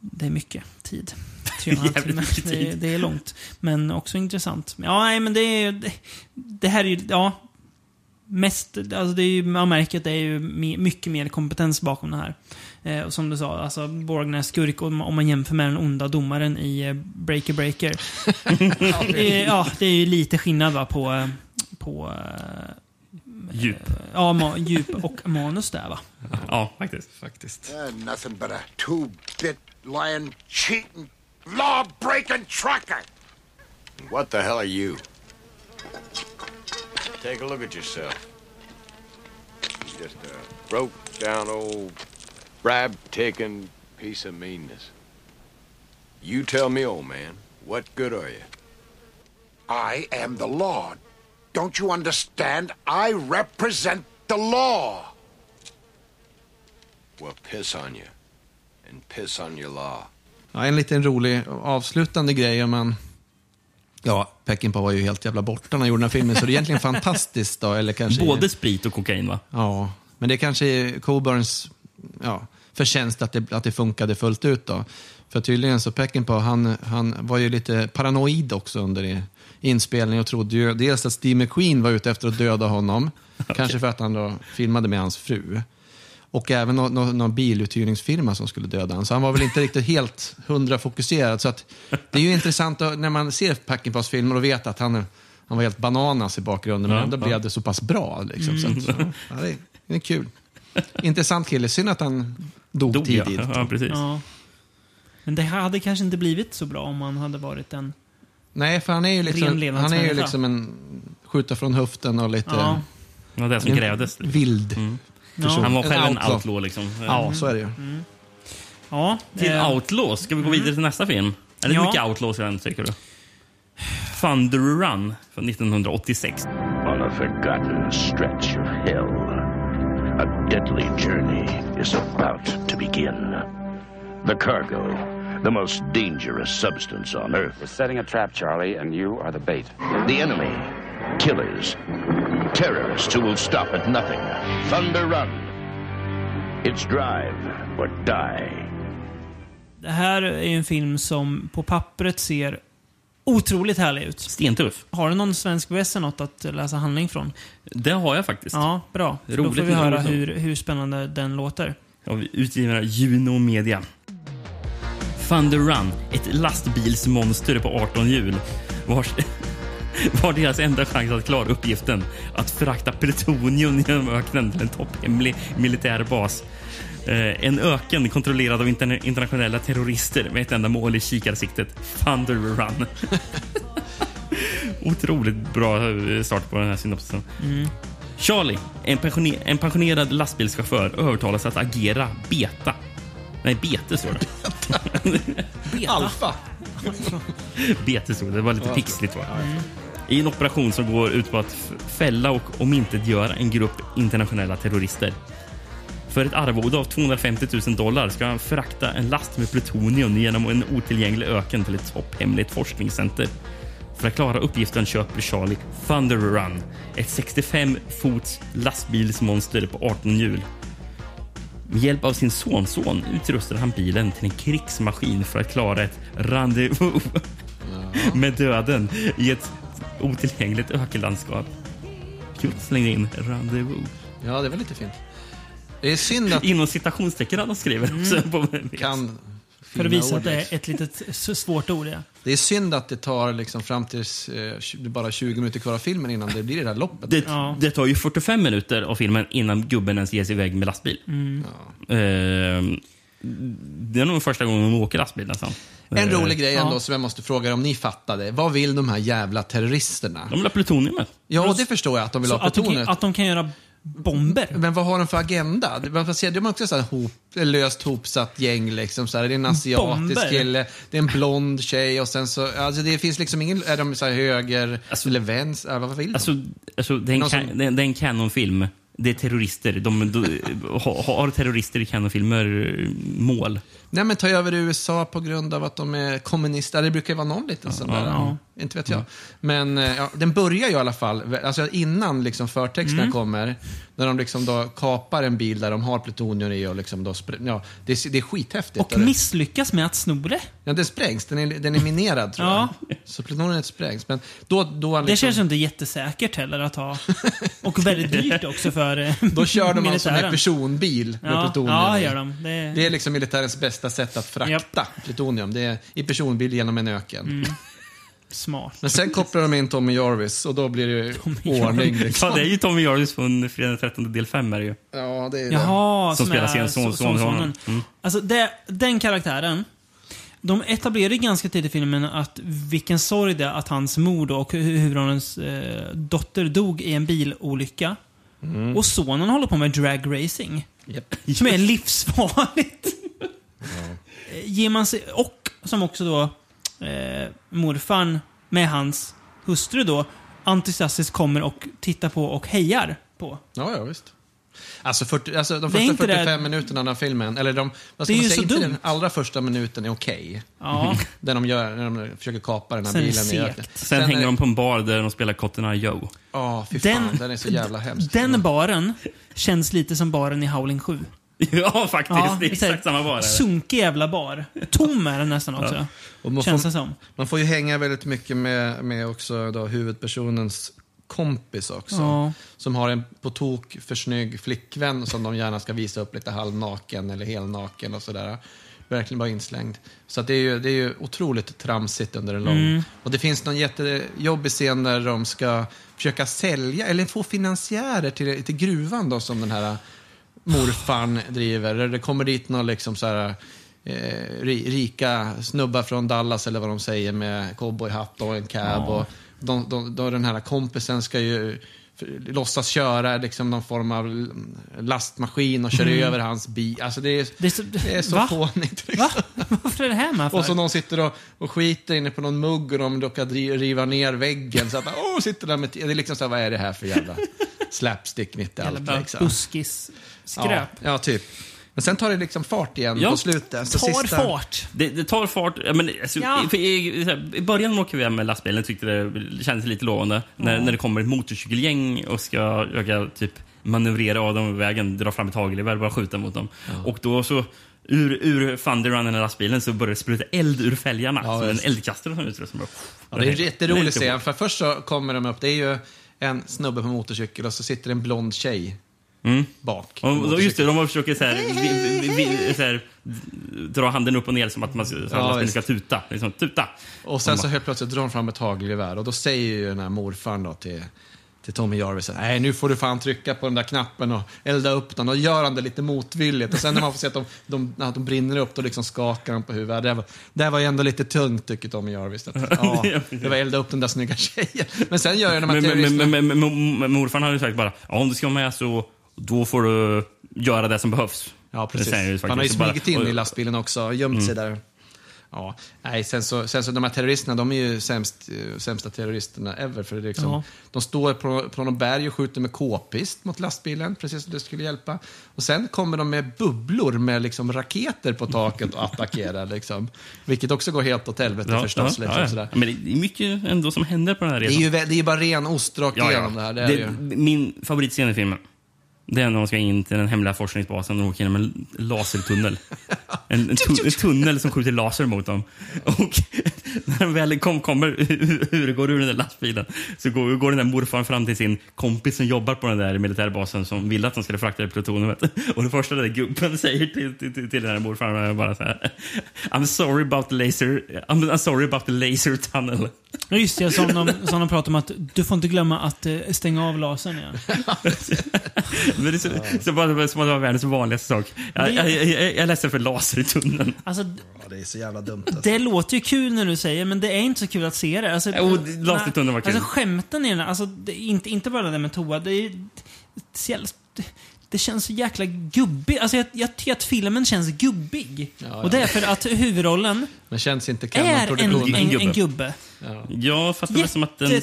det är mycket tid. Tre och en halv [LAUGHS] Jävligt timme. mycket Det, det är långt, men också intressant. Ja, nej, men det är det, det här är ju, ja, mest, alltså det är ju, man märker att det är ju mycket mer kompetens bakom det här. Eh, och som du sa, alltså Borgnäs skurk, om, om man jämför med den onda domaren i eh, Breaker [LAUGHS] Breaker. Eh, ja, det är ju lite skillnad va, på, eh, på eh, Djup. ja, ma- djup och manus där va. Ja, faktiskt. faktiskt. Uh, nothing but a two-bit lying, cheating, law-breaking trucker. What the hell are you? Take a look at yourself. Just a broke down old bribe taking piece of meanness. You tell me, old man, what good are you? I am the law. Don't you understand? I represent the law. Well, piss on you. And piss on your law. Ja, en liten rolig avslutande grej om man... Ja, Peckinpah var ju helt jävla borta när han gjorde den här filmen, så det är egentligen [LAUGHS] fantastiskt då, eller kanske... Både sprit och kokain, va? Ja, men det kanske är Coburns ja, förtjänst att det, att det funkade fullt ut då. För tydligen så Peckinpah, han, han var ju lite paranoid också under inspelningen och trodde ju dels att Steve McQueen var ute efter att döda honom, [LAUGHS] kanske för att han då filmade med hans fru. Och även någon, någon, någon biluthyrningsfirma som skulle döda honom. Så han var väl inte riktigt helt hundra fokuserad. Så att, det är ju intressant att, när man ser Peckinpahs filmer och vet att han, han var helt bananas i bakgrunden, men Ja, ändå ja. blev det så pass bra. Liksom. Så att, Mm. ja, det, är, det är kul. Intressant kille. Synd att han dog, Dog, ja. tidigt. Ja, precis. Ja. Men det hade kanske inte blivit så bra om han hade varit en... Nej, för han är ju liksom, han är ju liksom en skjuta från höften och lite... Ja. Det var det som en krävdes. Vild Mm. person. Han var själv en outlaw. outlaw, liksom. Ja, så är det ju. Mm. Ja, Till eh, outlaws. Ska vi gå mm. vidare till nästa film? Är det Ja. mycket outlaws i den, tycker du? Thunder Run från 1986. On a forgotten stretch of hell, a deadly journey is about to begin. The cargo, the most dangerous substance on Earth. We're setting a trap, Charlie, and you are the bait. The enemy, killers, terrorists who will stop at nothing. Thunder Run. It's drive or die. Det här är ju en film som på pappret ser otroligt härlig ut. Stentuff. Har du någon svensk väss något att läsa handling från? Det har jag faktiskt. Ja, bra. För då Roligt får vi höra roligt. hur, hur spännande den låter. av utgivarna Juno Media. Thunder Run, ett lastbilsmonster på 18 hjul vars [LAUGHS] var deras enda chans att klara uppgiften att frakta plutonium genom öknen till en topphemlig militär bas. Eh, en öken kontrollerad av interna- internationella terrorister med ett enda mål i kikarsiktet. Thunder Run. [LAUGHS] Otroligt bra eh, start på den här synopsisen. Mm. Charlie, en, pensioner- en pensionerad lastbilschaufför, övertalas att agera beta. Nej, bete står det. [LAUGHS] Alfa. bete stod det. Det var lite pixligt. Va? I en operation som går ut på att fälla och omintetgöra en grupp internationella terrorister. För ett arvode av 250 000 dollar ska han frakta en last med plutonium genom en otillgänglig öken till ett topphemligt forskningscenter. För att klara uppgiften köper Charlie Thunder Run, ett 65 fots lastbilsmonster på 18 hjul. Med hjälp av sin sonson utrustar han bilen till en krigsmaskin för att klara ett rendezvous med döden i ett otillgängligt ökenlandskap. Kul att slänga in rendezvous. Ja, det var lite fint. Det är synd att... Inom citationstecken han skriver också. På kan För att visa att det är ett litet svårt ord. Ja. Det är synd att det tar liksom fram tills eh, bara 20 minuter kvar av filmen innan det blir det där loppet. Det, det tar ju 45 minuter av filmen innan gubben ens ger sig iväg med lastbil. Mm. Ehm, det är nog första gången de åker lastbil nästan. En Eh, rolig grej ändå som jag måste fråga om ni fattade. Vad vill de här jävla terroristerna? De vill ha plutoniumet. Ja, det förstår jag att de vill Så ha att, de att de kan göra bomber. Men vad har de för agenda? Man ser, de är också så här hop, löst hopsatt gäng. Liksom, så här, det är en asiatisk Bomber? kille, det är en blond tjej och sen så... Alltså det finns liksom ingen... Är de så här höger eller vänster? Vad vill de? Alltså, alltså det, är en som- det, är- en Canon-film. Det är terrorister. De, de, har, har terrorister i Canon-filmer eh, mål? Nej, men ta över USA på grund av att de är kommunister. Det brukar ju vara någon liten sån Ja, där. ja. Inte vet jag. Men eh, ja, den börjar ju i alla fall, alltså innan liksom förtexterna Mm. kommer, när de liksom då kapar en bil där de har plutonium i och liksom då ja, det, är, det är skithäftigt. Och misslyckas med att sno det. Ja, den sprängs. Den är, den är minerad tror Ja. jag. Så plutoniet sprängs. Men då, då Det liksom, känns inte jättesäkert heller att ha. [LAUGHS] Och väldigt dyrt också för Då kör de alltså med personbil med Ja, plutonium ja, i. gör de. Det är- Det är liksom militärens bästa sätt att frakta plutonium. Det är i personbil genom en öken. Mm. Smart. Men sen kopplar de in Tommy Jarvis och då blir det ju ordning. Liksom. Ja, det är ju Tommy Jarvis från Fredag den 13 del 5 är det ju. Ja, det är Jaha, Som som, spelar sin son- so- son- sonsonen. Mm. Alltså det, den karaktären. De etablerar ganska tidigt i filmen att vilken sorg det är att hans mor och hu- huvudrollens eh, dotter dog i en bilolycka. Mm. Och sonen håller på med dragracing. Som är livsfarligt. [LAUGHS] Ger man sig, och som också då eh, morfarn med hans hustru då entusiastiskt kommer och tittar på och hejar på. Ja, ja, visst. Alltså, 40, alltså de är första inte det- 45 minuterna av den filmen, eller de, vad ska Det är man säga, inte dumt. den allra första minuten är okej. Ja. [LAUGHS] Där de, gör, när de försöker kapa den här Sen är det bilen i segt. öknen. Sen, är- hänger de på en bar där de spelar Cotton Eye Joe. Ja, fy fan. Den- Den, är så jävla hemsk. Den baren känns lite som baren i Howling 7. [LAUGHS] ja, faktiskt. det är exakt samma bar. Sunkig jävla bar. Tom är den nästan också. Och man, Känns får, det som. man får ju hänga väldigt mycket med, med också då huvudpersonens kompis också. Ja. Som har en på tok för snygg flickvän som de gärna ska visa upp lite halvnaken eller helnaken och sådär. Verkligen bara inslängd. Så att det, är ju, det är ju otroligt tramsigt under en lång... Mm. Och det finns någon jättejobbig scen där de ska försöka sälja, eller få finansiärer till, till gruvan då som den här morfarn driver. Det kommer dit någon liksom så här, eh, ri- rika snubbar från Dallas eller vad de säger med cowboyhatt och en cab. Ja. Och de, de, då den här kompisen ska ju låtsas köra liksom någon form av lastmaskin och köra Mm. över hans bil. Alltså det är, Det är så, det är så Va? fånigt. Liksom. Varför är det här med för? Och så någon sitter och, och skiter inne på någon mugg och de råkar riva ner väggen. Så att åh, sitter där med... Det är liksom så här, vad är det här för jävla [LAUGHS] slapstick mitt i allt liksom. Buskis-skräp. Ja, ja, typ. Men sen tar det liksom fart igen Ja. på slutet. Så Tar sista- fart. Det, det tar fart. Ja, men, alltså, Ja. i, i, I början när åker iväg med lastbilen tyckte det kändes lite lovande. När, Ja. när det kommer ett motorcykelgäng och ska försöka typ, manövrera av dem i vägen, dra fram ett hagelgevär och bara skjuta mot dem. Och då så Ur, ur Thunderrunnen i lastbilen så börjar det spruta eld ur fälgarna. Ja, så en eldkastare som utrustar bara... Ja, det är en Det är jätterolig scen. För först så kommer de upp, det är ju en snubbe på motorcykel och så sitter en blond tjej Mm. bak. Och, just det, de försöker så här, vi, vi, så här, dra handen upp och ner som att man så att Ja, ska tuta. Liksom, tuta. Och sen De så helt plötsligt drar de fram ett hagelgevär och då säger ju den här morfarn då till, till Tommy Jarvis att nej nu får du fan trycka på den där knappen och elda upp den och gör han det lite motvilligt och sen när man får se att de, de, när de brinner upp då liksom skakar han på huvudet. Det var, det var ju ändå lite tungt tycker Tommy Jarvis. Att, [LAUGHS] ja, det var elda upp den där snygga tjejen. Men sen gör ju de här Men, men, men, men, men, men morfar hade ju sagt bara, ja, om du ska vara med så då får du göra det som behövs. Ja, precis. Han har ju bara- smugit in och- i lastbilen också, gömt sig där. Ja, nej, sen så, sen så de här terroristerna, de är ju sämst, eh, sämsta terroristerna ever. För det är liksom, Ja. De står på, på någon berg och skjuter med k-pist mot lastbilen, precis som det skulle hjälpa. Och sen kommer de med bubblor med liksom raketer på taket och attackerar. Liksom. Vilket också går helt åt helvete Ja, förstås. ja, liksom, ja, ja. sådär. Men det är mycket ändå som händer på den här Det är resan. ju det är ju bara ren ost rakt igenom det här. Det är Det- ju. Min favoritscen i filmen. Det är när de ska in till den hemliga forskningsbasen och åker genom en lasertunnel. En, en, [LAUGHS] tu, en tunnel som skjuter laser mot dem. Och [LAUGHS] när de väl kom, kommer [LAUGHS] ur, ur, går ur den där lastbilen så går, går den där morfaren fram till sin kompis som jobbar på den där militärbasen som ville att de skulle frakta det plutonet. Och det första den där gubben [LAUGHS] säger till, till, till, till den där morfaren är bara så här. I'm sorry about the laser, I'm, I'm sorry about the laser tunnel. Ja, Just det, som de, som de pratar om att du får inte glömma att eh, stänga av lasern. Ja. Men det är så, så bara, som att det var världens vanligaste sak. Jag, jag, jag, jag är ledsen för laser i tunneln. Alltså, Ja, det är så jävla dumt. Alltså. det låter ju kul när du säger, men det är inte så kul att se det. Alltså, Jo, det- lasertunneln var kul. Alltså skämten i den, alltså, det är inte, inte bara det där med toa. Det, är, så jävla- det, det känns så jäkla gubbigt. Alltså, jag, jag tycker att filmen känns gubbig. ja. Och det är för att huvudrollen Men känns inte är en, en, en gubbe. Ja. Ja, fast det var som att den...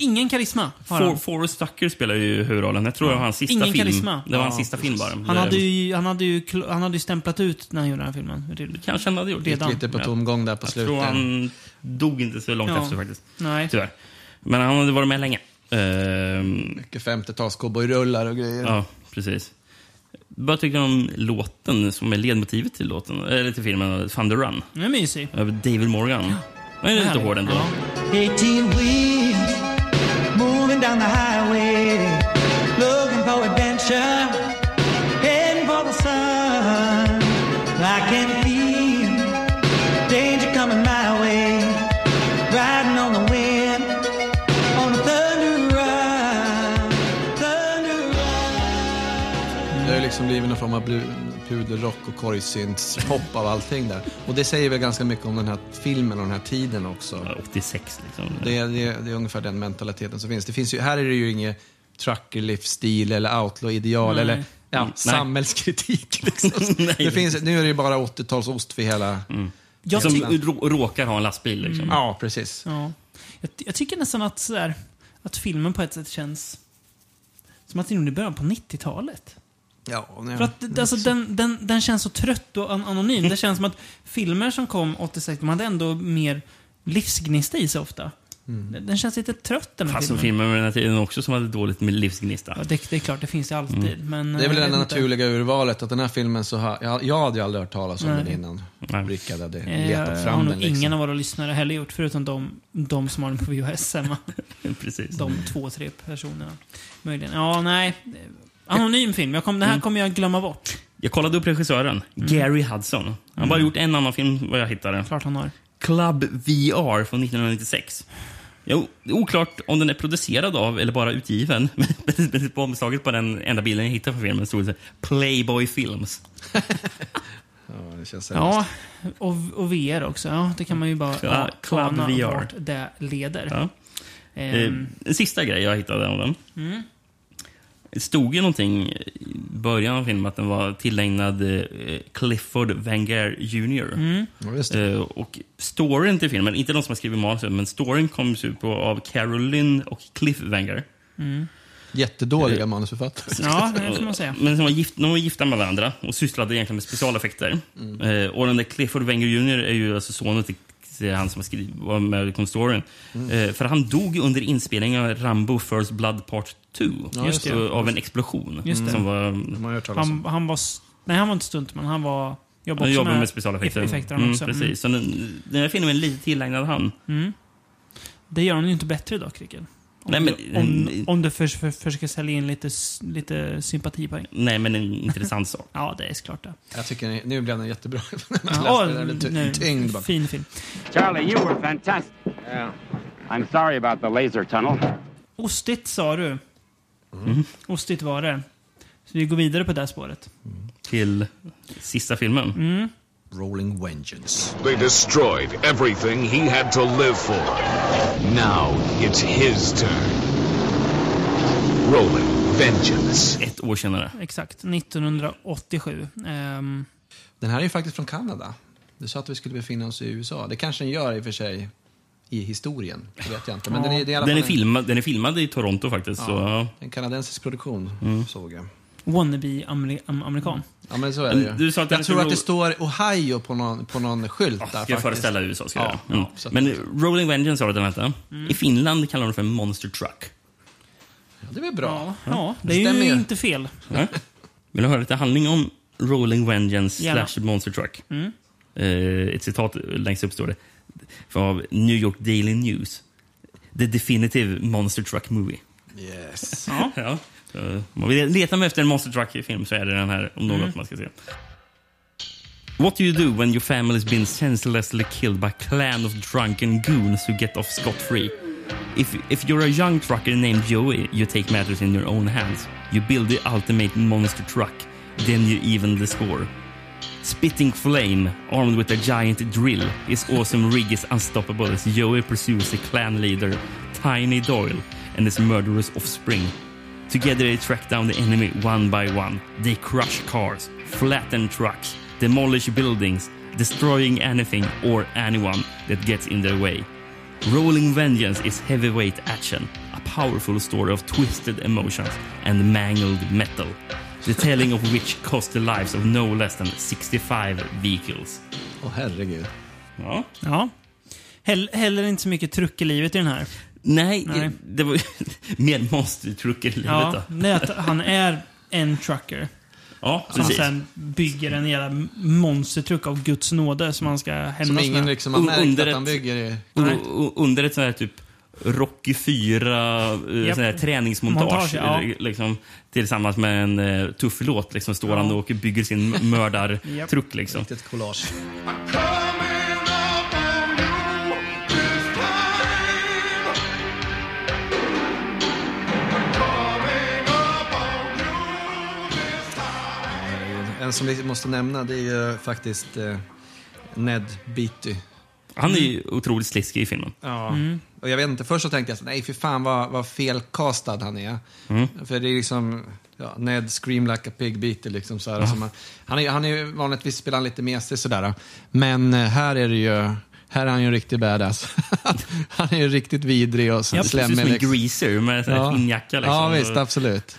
Ingen karisma har For, han. Forrest Tucker spelar ju huvudrollen. Jag tror det var hans sista Ingen film. karisma. Det var hans Ja, sista film bara. Han hade, ju, han, hade ju, kl- han hade ju stämplat ut när han gjorde den här filmen. Kanske han hade gjort. Redan. lite på tomgång där på Jag slutet. tror han dog inte så långt Ja. efter faktiskt. Nej. Tyvärr. Men han hade varit med länge. Ehm, Mycket 50-tals-cowboyrullar och grejer. ja, precis. Vad tycker du om låten som är ledmotivet till låten? Eller till filmen Thunder Run? Den är mysig. Över David Morgan. Den är lite Härlig. hård ändå. Ja. 18 wheels moving down the highway, looking for adventure, heading for the sun. I can feel danger coming my way, riding on the wind, on a thunder run, thunder run. Det är liksom livet när man blir pudelrock och korgsynts-pop av allting där. Och det säger väl ganska mycket om den här filmen och den här tiden också. Ja, 86 liksom. Det är, det, är, det är ungefär den mentaliteten som finns. Det finns ju, här är det ju inget trucker-livsstil eller outlaw-ideal eller ja, Nej. samhällskritik. [LAUGHS] Liksom. Nej. det finns, nu är det ju bara 80-talsost för hela... Jag som råkar ha en lastbil. Liksom. Ja, precis. Ja. Jag, jag tycker nästan att, sådär, att filmen på ett sätt känns som att den gjorde i början på 90-talet. Ja, nej, För att alltså, den, den, den känns så trött och an anonym. Det känns som att filmer som kom 86, de hade ändå mer livsgnista i sig ofta. Den, den känns lite trött den här Fast filmen. filmer med den här tiden också som hade dåligt med livsgnista. Ja, det, det är klart, det finns det alltid. Mm. Men, Det är väl eh, det naturliga urvalet, att den här filmen så har, jag, jag hade ju aldrig hört talas om Nej. den innan Rickard hade Eh, letat har fram den. Liksom. ingen av våra lyssnare heller gjort, förutom de, de som har den på VHS hemma. [LAUGHS] Precis. De två, tre personerna. Möjligen. Ja, nej. Anonym film. Jag kom, det här Mm. kommer jag glömma bort. Jag kollade upp regissören, Gary Hudson. Han har bara Mm. gjort en annan film vad jag hittade. Klart han har. Club VR från 1996. Jo, det är oklart om den är producerad av eller bara utgiven. [LAUGHS] Men på omslaget på den enda bilden jag hittade från filmen stod det Playboy Films. [LAUGHS] Ja, det känns Ja, och, och VR också. Ja, det kan man ju bara Cla- Club ana VR. vart det leder. Ja. Ehm, Eh, en sista grej jag hittade om den. Det stod ju någonting i början av filmen att den var tillägnad eh, Clifford Wenger Jr. Mm. Ja, just Eh, och storyn till filmen, inte de som har skrivit manus, men storyn kom ut på av Carolyn och Cliff Wenger. Mm. Jättedåliga manusförfattare. Ja, det får man [LAUGHS] säga. Men de var, gift, de var gifta med varandra och sysslade egentligen med specialeffekter. Mm. Eh, och den där Clifford Wenger Jr är ju alltså sonen till han som har skrivit, var med i storyn. Mm. Eh, för han dog under inspelningen av Rambo First Blood Part 2. Ja, just. Så, av en explosion. Just det. Som var, Han, han var... Nej, han var inte stuntman. Han var... Jobbade han också jobbar med specialeffekter. effekter mm, också. Mm. precis. Så den, den här filmen är lite tillägnad han. Mm. Det gör han ju inte bättre dock, Rickard. Om, Nej, men- du, om, om du förs, för, försöker sälja in lite, lite sympatipoäng. Nej, men en intressant sak. [LAUGHS] Ja, det är klart det. Jag tycker nu blev den jättebra. [LAUGHS] Ja, nej, tyngd bara. fin film. Charlie, you were fantastic. Yeah. I'm sorry about the laser tunnel. Ostigt sa du. Mm. Ostigt var det. Så vi går vidare på det här spåret. Till sista filmen. Mm. Rolling Vengeance. They destroyed everything he had to live for. Now it's his turn. Rolling Vengeance. Ett år senare. Exakt. 1987. Ehm, Den här är ju faktiskt från Kanada. Du sa att vi skulle befinna oss i USA. Det kanske den gör i och för sig i historien. Det vet jag inte. Men Ja. den, är, det är Den är, filmad, den är filmad i Toronto faktiskt. Så, Ja, ja. en kanadensisk produktion, Mm. såg jag. Wannabe-amerikan. Ja, men så är det ju. Du sa att den jag tror heter att det står Ohio på någon, på någon skylt där Ska jag föreställa USA? Ska Ja, mm. ja, Men Rolling Vengeance du att den hette. Mm. I Finland kallar de det för Monster Truck. Ja, det är väl bra. Ja, ja, det är stämmer ju inte fel. [LAUGHS] Ja. Vill du höra lite handling om Rolling Vengeance Gärna. slash Monster Truck? Mm. Eh, ett citat längst upp står det. Av New York Daily News. The definitive Monster Truck movie. Yes. Ja. om man vill leta efter en Monster Truck-film så är det den här om något Mm. man ska se. What do you do when your family's been senselessly killed by a clan of drunken goons who get off scot-free? If, if you're a young trucker named Joey, you take matters in your own hands. You build the ultimate monster truck, then you even the score. Spitting flame, armed with a giant drill, his awesome rig is unstoppable as Joey pursues the clan leader, Tiny Doyle, and his murderous offspring. Together they track down the enemy one by one. They crush cars, flatten trucks, demolish buildings, destroying anything or anyone that gets in their way. Rolling Vengeance is heavyweight action, a powerful story of twisted emotions and mangled metal, the telling of which cost the lives of no less than 65 vehicles. Åh herregud. Ja. Ja. Hell, heller inte så mycket truck i livet i den här. Nej, Nej. det var ju [LAUGHS] mer monstertrucker i livet. Ja, då. det är att han är en trucker. Ja, Som precis. sen bygger en jävla monstertruck av Guds nåde som han ska hämnas Som ingen med. liksom har märkt under att ett- han bygger i... Un- un- Under ett sånt här typ Rocky 4 uh, Japp. sån här träningsmontage. Montage, ja. eh, liksom, tillsammans med en uh, tuff låt liksom, står han och bygger sin mördartruck. Liksom. Riktigt collage. En som vi måste nämna det är ju faktiskt eh, Ned Beatty. Han är ju otroligt sliskig i filmen. Ja. Mm. Och jag vet inte, först så tänkte jag så, nej för fan vad, vad felkastad han är. Mm. För det är liksom, ja, Ned Scream Like a Pig Beater liksom så här. Alltså man, han, är, han är ju vanligtvis spelar lite mesig sådär. Men eh, här är det ju, här är han ju en riktig badass. [LAUGHS] han är ju riktigt vidrig och Ja, så precis slemmig. som en liksom. greaser med här skinnjacka. Liksom. Ja, visst, absolut.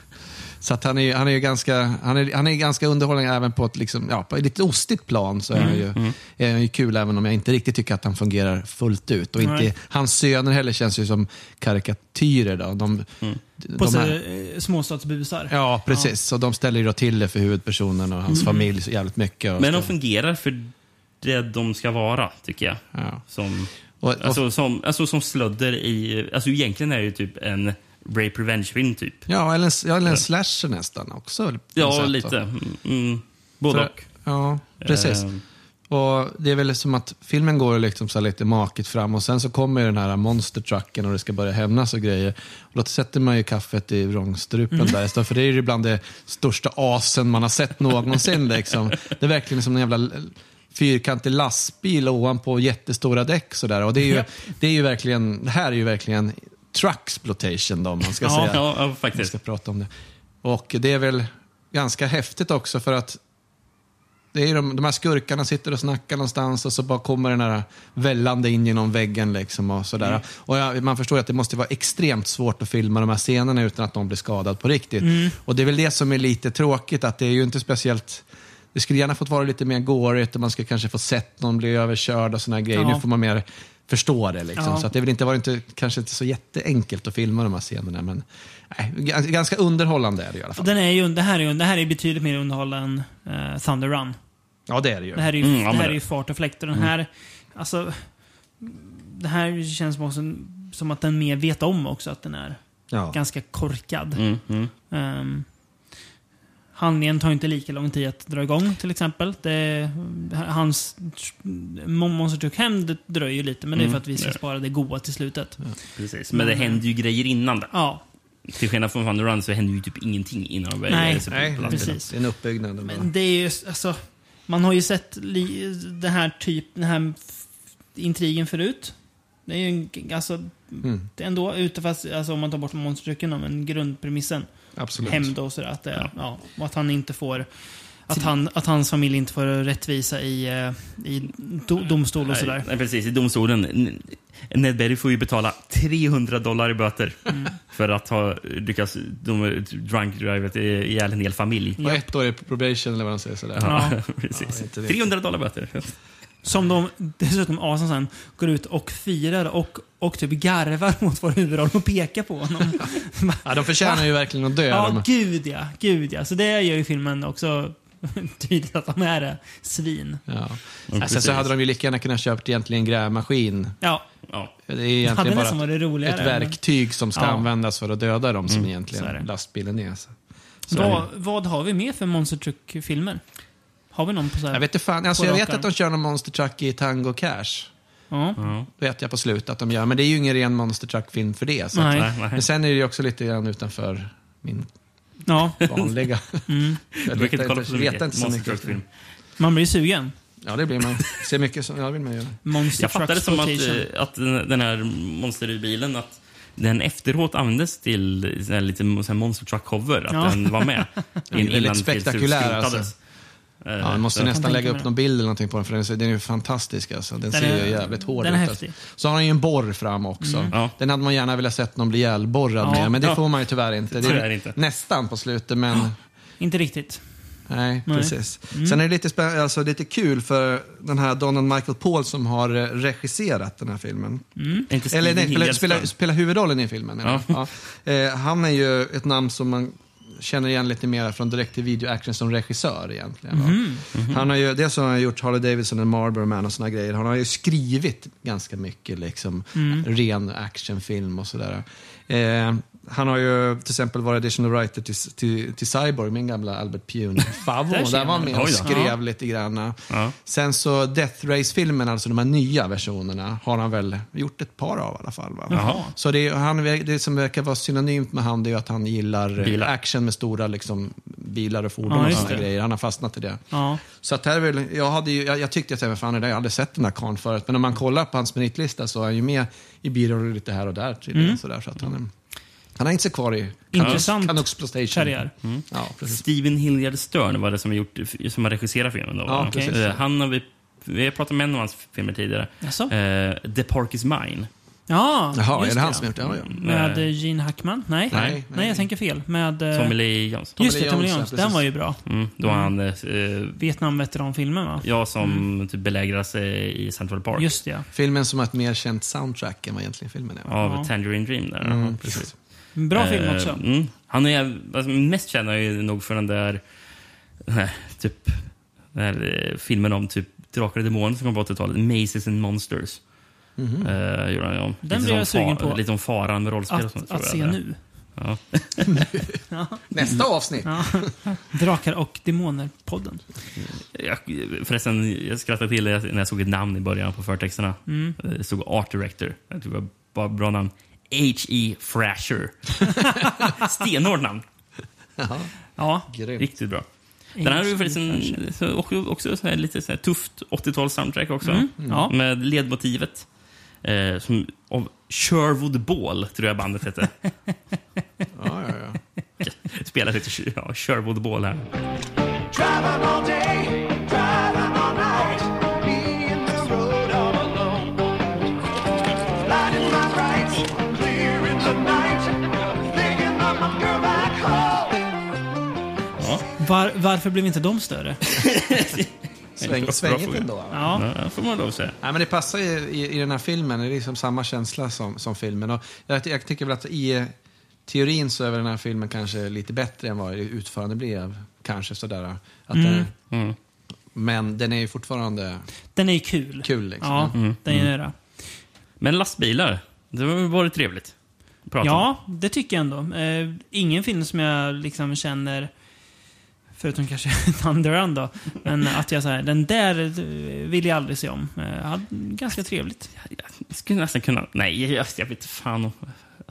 Så att han är, han är ju ganska, han är, han är ganska underhållande även på ett, liksom, ja, på ett lite ostigt plan. Så är, han ju, Mm. är han ju kul även om jag inte riktigt tycker att han fungerar fullt ut. Och inte, hans söner heller känns ju som karikatyrer. Då. De, På de här- eh, småstadsbusar. Ja, precis. Så de ställer ju då till det för huvudpersonen och hans Mm. familj så jävligt mycket. Men de fungerar för det de ska vara, tycker jag. Som, Och- och- alltså, som, alltså som slödder i... Alltså egentligen är det ju typ en rape revenge-film, typ. Ja, eller en, ja, eller en slasher nästan också. Ja, sätt, lite. Mm, Mm, både För- och. Ja, precis. Ehm. Och Det är väl som att filmen går liksom så lite makigt fram och sen så kommer den här monstertrucken och det ska börja hämnas och grejer. Och då sätter man ju kaffet i vrångstrupen Mm. där istället, för det är ju bland det största asen man har sett någonsin. liksom. Det är verkligen som en jävla fyrkantig lastbil ovanpå jättestora däck sådär. Och det är ju, det är ju verkligen, det här är ju verkligen trucksploitation då, om man ska Ja, säga. ja, ja, faktiskt. Man ska prata om det. Och det är väl ganska häftigt också för att det är de, de här skurkarna sitter och snackar någonstans och så bara kommer den här vällande in genom väggen. Liksom och sådär. Mm. Och ja, man förstår ju att det måste vara extremt svårt att filma de här scenerna utan att någon blir skadad på riktigt. Mm. Och det är väl det som är lite tråkigt, att det är ju inte speciellt... Det skulle gärna fått vara lite mer gårigt och man skulle kanske få sett någon bli överkörd och sådana grejer. Ja. Nu får man mer förstå det. Liksom. Ja. Så att det är väl inte, var inte, kanske inte så jätteenkelt att filma de här scenerna. Men nej, gans- ganska underhållande är det i alla fall. Den är ju, det, här är ju, det här är betydligt mer underhållande än uh, Thunder Run. Ja, det är det ju. Det här är ju, Mm, det här är ju fart och fläkt. Och den Mm. här, alltså... Det här känns som, också, som att den mer vet om också att den är Ja. ganska korkad. Mm, mm. Handlingen tar inte lika lång tid att dra igång till exempel. Det, hans Monster Truck Hämnd dröjer ju lite, men det är för Mm. att vi ska Ja. spara det goda till slutet. Precis. Men det händer ju grejer innan det. Ja. Till skillnad från Thunder Run så händer ju typ ingenting innan de börjar sig nej, precis. Det är en uppbyggnad. bara. Men det är ju, alltså, man har ju sett den här typ, den här intrigen förut. Det är ju en, alltså, Mm. det är ändå fast, alltså om man tar bort monstertrycken, men grundpremissen. Absolut. Hämnd och sådär. Att, det, ja. och att han inte får, att, han, att hans familj inte får rättvisa i, eh, i do, domstol och sådär. Nej, precis. I domstolen. Ned Berry får ju betala 300 dollar i böter Mm. för att ha lyckats de, drunk drivet ihjäl en hel familj. Och ett år i probation eller vad de säger sådär. Ja, Ja. [LAUGHS] precis. det. 300 dollar böter. Som de dessutom asen sen går ut och firar och, och typ garvar mot vår huvudroll och pekar på honom. [LAUGHS] Ja, de förtjänar ju verkligen att dö. Ja, de. gud ja. Gud ja. Så det gör ju filmen också [LAUGHS] tydligt att de är svin. Ja. Sen så hade de ju lika gärna kunnat köpt egentligen en grävmaskin. Ja. ja. Det är egentligen bara ett men- verktyg som ska Ja. användas för att döda dem som Mm, egentligen är det. lastbilen är. Så. Så Vad, det. vad har vi mer för Monster Truck-filmer? Har vi någon på så här? Jag vet inte fan. Alltså, jag vet att de kör någon Monster Truck i Tango Cash. Ja. Vet jag på slutet att de gör. Men det är ju ingen ren Monster Truck-film för det. Så Nej. att, Nej, nej. Men sen är det ju också lite grann utanför min Ja. vanliga. [LAUGHS] Mm. Jag inte vet kolla inte, på så vet mycket inte så Monster mycket. Truck-film. Man blir sugen. Ja, det blir man. Ser mycket så, ja, det vill man göra. Monster Jag fattar det som att, eh, att den här monsterbilen, att den efteråt användes till lite Monster Truck-cover. Att Ja. den var med. [LAUGHS] Är väldigt spektakulär, alltså. Eh, Ja, man måste nästan lägga upp någon bild eller någonting på den, för den, är- den är ju fantastisk. Alltså. Den, Den ser ju jävligt hård den är ut. häftig. Alltså. Så har han ju en borr fram också. Mm. Ja. Den hade man gärna velat sett någon bli ihjälborrad Ja. med, men det Ja. får man ju tyvärr inte. Det är Tyvärr inte. nästan på slutet, men... Inte riktigt. Nej, Nej. precis. Mm. Sen är det lite, spä- alltså, lite kul för den här Donald Michael Paul som har eh, regisserat den här filmen. Mm. Eller nej, spelar, spelar, Ström? spelar huvudrollen i filmen. jag. Ja. Eh, han är ju ett namn som man känner igen lite mer från direkt till video action som regissör egentligen. va. Mhm. Han har ju, dels har han gjort Harley Davidson och Marlboro Man och såna grejer. Han har ju skrivit ganska mycket liksom, Mm. ren actionfilm och sådär. Eh, han har ju till exempel varit additional writer till, till, till Cyborg, min gamla Albert Pune [LAUGHS] favvo. Där var han med och skrev lite grann. Ja. Sen så Death Race-filmen, alltså de här nya versionerna, har han väl gjort ett par av i alla fall. Så det, är- han, det som verkar vara synonymt med han det är att han gillar Bilar. action med stora liksom, bilar och fordon Ja, och det. grejer. Han har fastnat i det. Ja. Så att här är väl, jag, hade ju, jag, jag tyckte att jag, fan, det där, jag hade sett den här karln förut, men om man kollar på hans meritlista så är han ju med i biroller lite här och där tydligen. Mm. Sådär, så att han, är- han har inte kvar i Intressant Canucks karriär. Ja, precis. Steven Hilliard Stern var det som, har gjort, som har regisserat filmen. Då, Ja, va? precis. Eh, Han har vi, vi har pratat med en av hans filmer tidigare. Jaså? Eh, The Park Is Mine. Ja, Jaha, är just det han som har gjort det? Ja, ja. Med eh, Gene Hackman? Nej. Nej, Nej, nej. jag tänker fel. Med... eh, Tommy Lee Jones. Just Tommy det, Lee Tommy Lee Jones, Jones. ja, Den precis. var ju bra. Mm, då han eh, Vietnam-veteranfilmen va? Ja, som typ belägrar sig i Central Park. Just det, ja. Filmen som har ett mer känt soundtrack än vad egentligen filmen är. va? Av Ja. Tangerine Dream. Där. Mm, Ja, precis. Bra film Eh, också. Mm. Han är, alltså, mest känd är ju nog för den där, den här, typ, den här eh, filmen om typ drakar och demoner som kom på 80-talet. Mazes and Monsters. Mhm. Eh, gjorde han ju om. Den blir jag sugen på. Lite om faran med rollspel och Att, sånt. tror att jag se är. nu. [LAUGHS] Ja. Nästa avsnitt. Ja. Drakar och Demoner-podden. Jag, förresten, jag skrattade till när jag såg ett namn i början på förtexterna. Mm. Det stod Art Director. Jag tyckte det var bra namn. H.E. Frasher. [LAUGHS] Stenhårt namn. Ja. Riktigt bra. Den här har ju faktiskt en, så- också, också så här, lite så här tufft 80-tals soundtrack också. Mm, ja. Med ledmotivet. Eh, som, av Sherwood Ball, tror jag bandet hette. [LAUGHS] Ja, ja, ja. [LAUGHS] Spelar lite ja, Sherwood Ball här. Var, varför blev inte de större? [LAUGHS] Sväng, svängigt ändå. va? Ja. Ja, får man lov att säga. Nej, men det passar ju i, i den här filmen. Det är liksom samma känsla som, som filmen. Och jag, jag tycker väl att i teorin så är väl den här filmen kanske lite bättre än vad utförande blev. Kanske sådär. Att Mm. den, Mm. men den är ju fortfarande Den är ju kul. kul. Liksom. Ja, Mm. den är det. Men lastbilar, det har varit trevligt. prata om. Ja, det tycker jag ändå. Eh, ingen film som jag liksom känner, förutom kanske [LAUGHS] Thunder Run då, men att jag säger den där vill jag aldrig se om. Eh, hade- ganska trevligt. Jag skulle nästan kunna... Nej, jag, jag vet fan.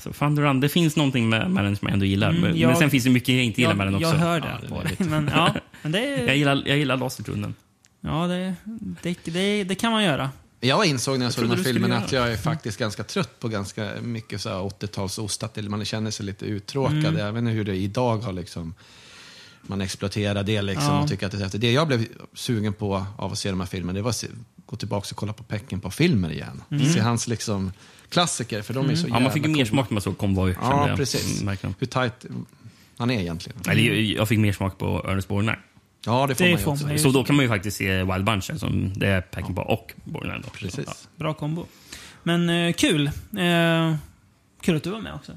Alltså, Duran, det finns någonting med, med den som jag ändå gillar. Mm, men, jag- men sen finns det mycket jag inte gillar jag, med den också. Jag hör det. Ja, [LAUGHS] men, ja, men [LAUGHS] jag, gillar, jag gillar ja, det, det, det, det kan man göra. Jag insåg när jag såg trodde den här filmen att jag är faktiskt ganska trött på ganska mycket så här 80-talsostat. Eller man känner sig lite uttråkad. Mm. Jag vet inte hur det idag har liksom... Man exploaterar det liksom Ja. och tycker att det är häftigt. Det jag blev sugen på av att se de här filmerna, det var att gå tillbaka och kolla på Pecken på filmer igen. Mm. Se hans liksom klassiker, för de är så Ja, man fick ju jävla mer smak när man såg kände Ja, precis. Mm. Hur tight han är egentligen. Eller, jag- fick mer smak på Ernest Borgnine. Ja, det får Det man ju också. man. Så då kan man ju faktiskt se Wild Bunch, som det är Peckinpah och Borgnine. Precis. Ja. Bra kombo. Men eh, kul. Eh, kul att du var med också.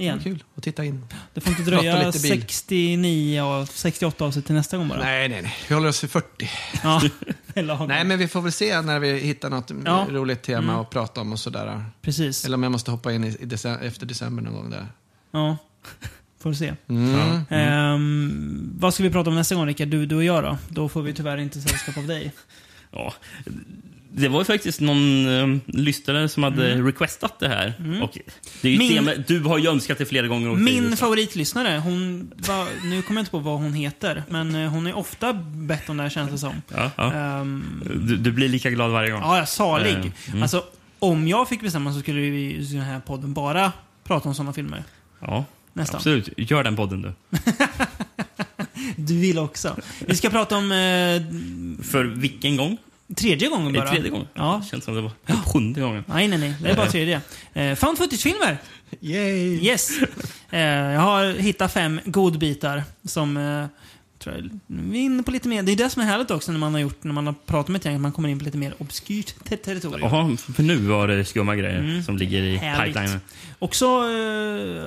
Ja, Igen. kul att titta in. Det får inte dröja lite bil. 69 och 68 avsnitt till nästa gång bara. Nej, nej, nej. Vi håller oss vid 40. Ja. [LAUGHS] Nej, men vi får väl se när vi hittar något Ja. roligt tema Mm. att prata om och sådär. Precis. Eller om jag måste hoppa in i, i december, efter december någon gång där. Ja, får se. Mm. Ehm, vad ska vi prata om nästa gång, Rickard? Du, du och jag då? Då får vi tyvärr inte sällskap av dig. Ja. Det var ju faktiskt någon um, lyssnare som hade Mm. requestat det här. Mm. Och det är Min- tema, du har ju önskat det flera gånger. Min favoritlyssnare, hon var, nu kommer jag inte på vad hon heter, men eh, hon är ofta bett om det här känns det som. Ja, ja. Ehm, Du, du blir lika glad varje gång. Ja, salig. Eh, mm. Alltså, om jag fick bestämma så skulle vi i den här podden bara prata om sådana filmer. Ja, Nästan. absolut. Gör den podden du. [LAUGHS] Du vill också. Vi ska prata om eh, För vilken gång? Tredje gången Är det bara. tredje gången? Ja. Känns som det var typ sjunde gången. Nej, nej, nej. Det är bara tredje. Eh, found footage-filmer. Yay! Yes. Eh, jag har hittat fem godbitar som eh, tror jag, vi är inne på lite mer. Det är det som är härligt också när man har gjort, när man har pratat med ett gäng, att man kommer in på lite mer obskyrt te- territorium. Jaha, för nu var det skumma grejer Mm. som ligger i Härligt. pipelinen. Och så eh,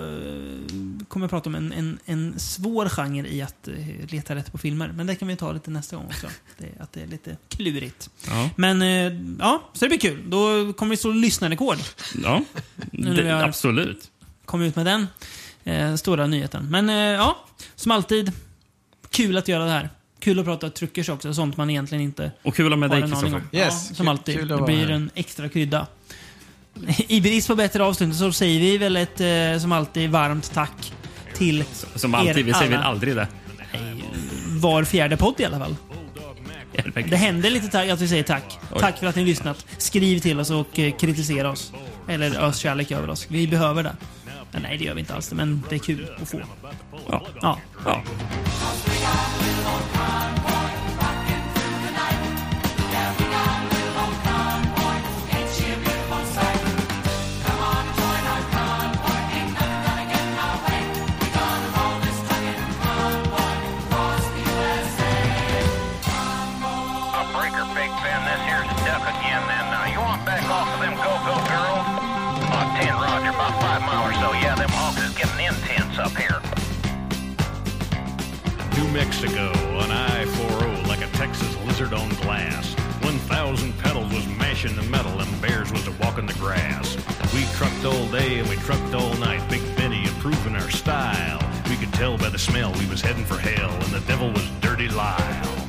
kommer jag prata om en, en, en svår genre i att eh, leta rätt på filmer. Men det kan vi ta lite nästa gång också. [LAUGHS] Det, att det är lite klurigt. Ja. Men eh, ja, så det blir kul. Då kommer vi slå lyssnarrekord. Ja, det, har- absolut. Kom ut med den eh, stora nyheten. Men eh, ja, som alltid, kul att göra det här. Kul att prata truckers också, sånt man egentligen inte Och kul att ha med dig Kristoffer. Yes, ja, som kul- alltid. kul det blir en extra krydda. I brist på bättre avslutning så säger vi väl ett, eh, som alltid, varmt tack till Som alltid, er vi säger väl aldrig det. var fjärde podd i alla fall. Det händer lite tack, att vi säger tack. Oj. Tack för att ni har lyssnat. Skriv till oss och eh, kritisera oss. Eller ös kärlek över oss. Vi behöver det. Men nej, det gör vi inte alls. Men det är kul att få. Ja. Ja. Ja. We'll come. Mexico on I-40 like a Texas lizard on glass. 1,000 pedals was mashing the metal and bears was a walking the grass. We trucked all day and we trucked all night. Big Benny improving our style. We could tell by the smell we was heading for hell and the devil was Dirty Lyle.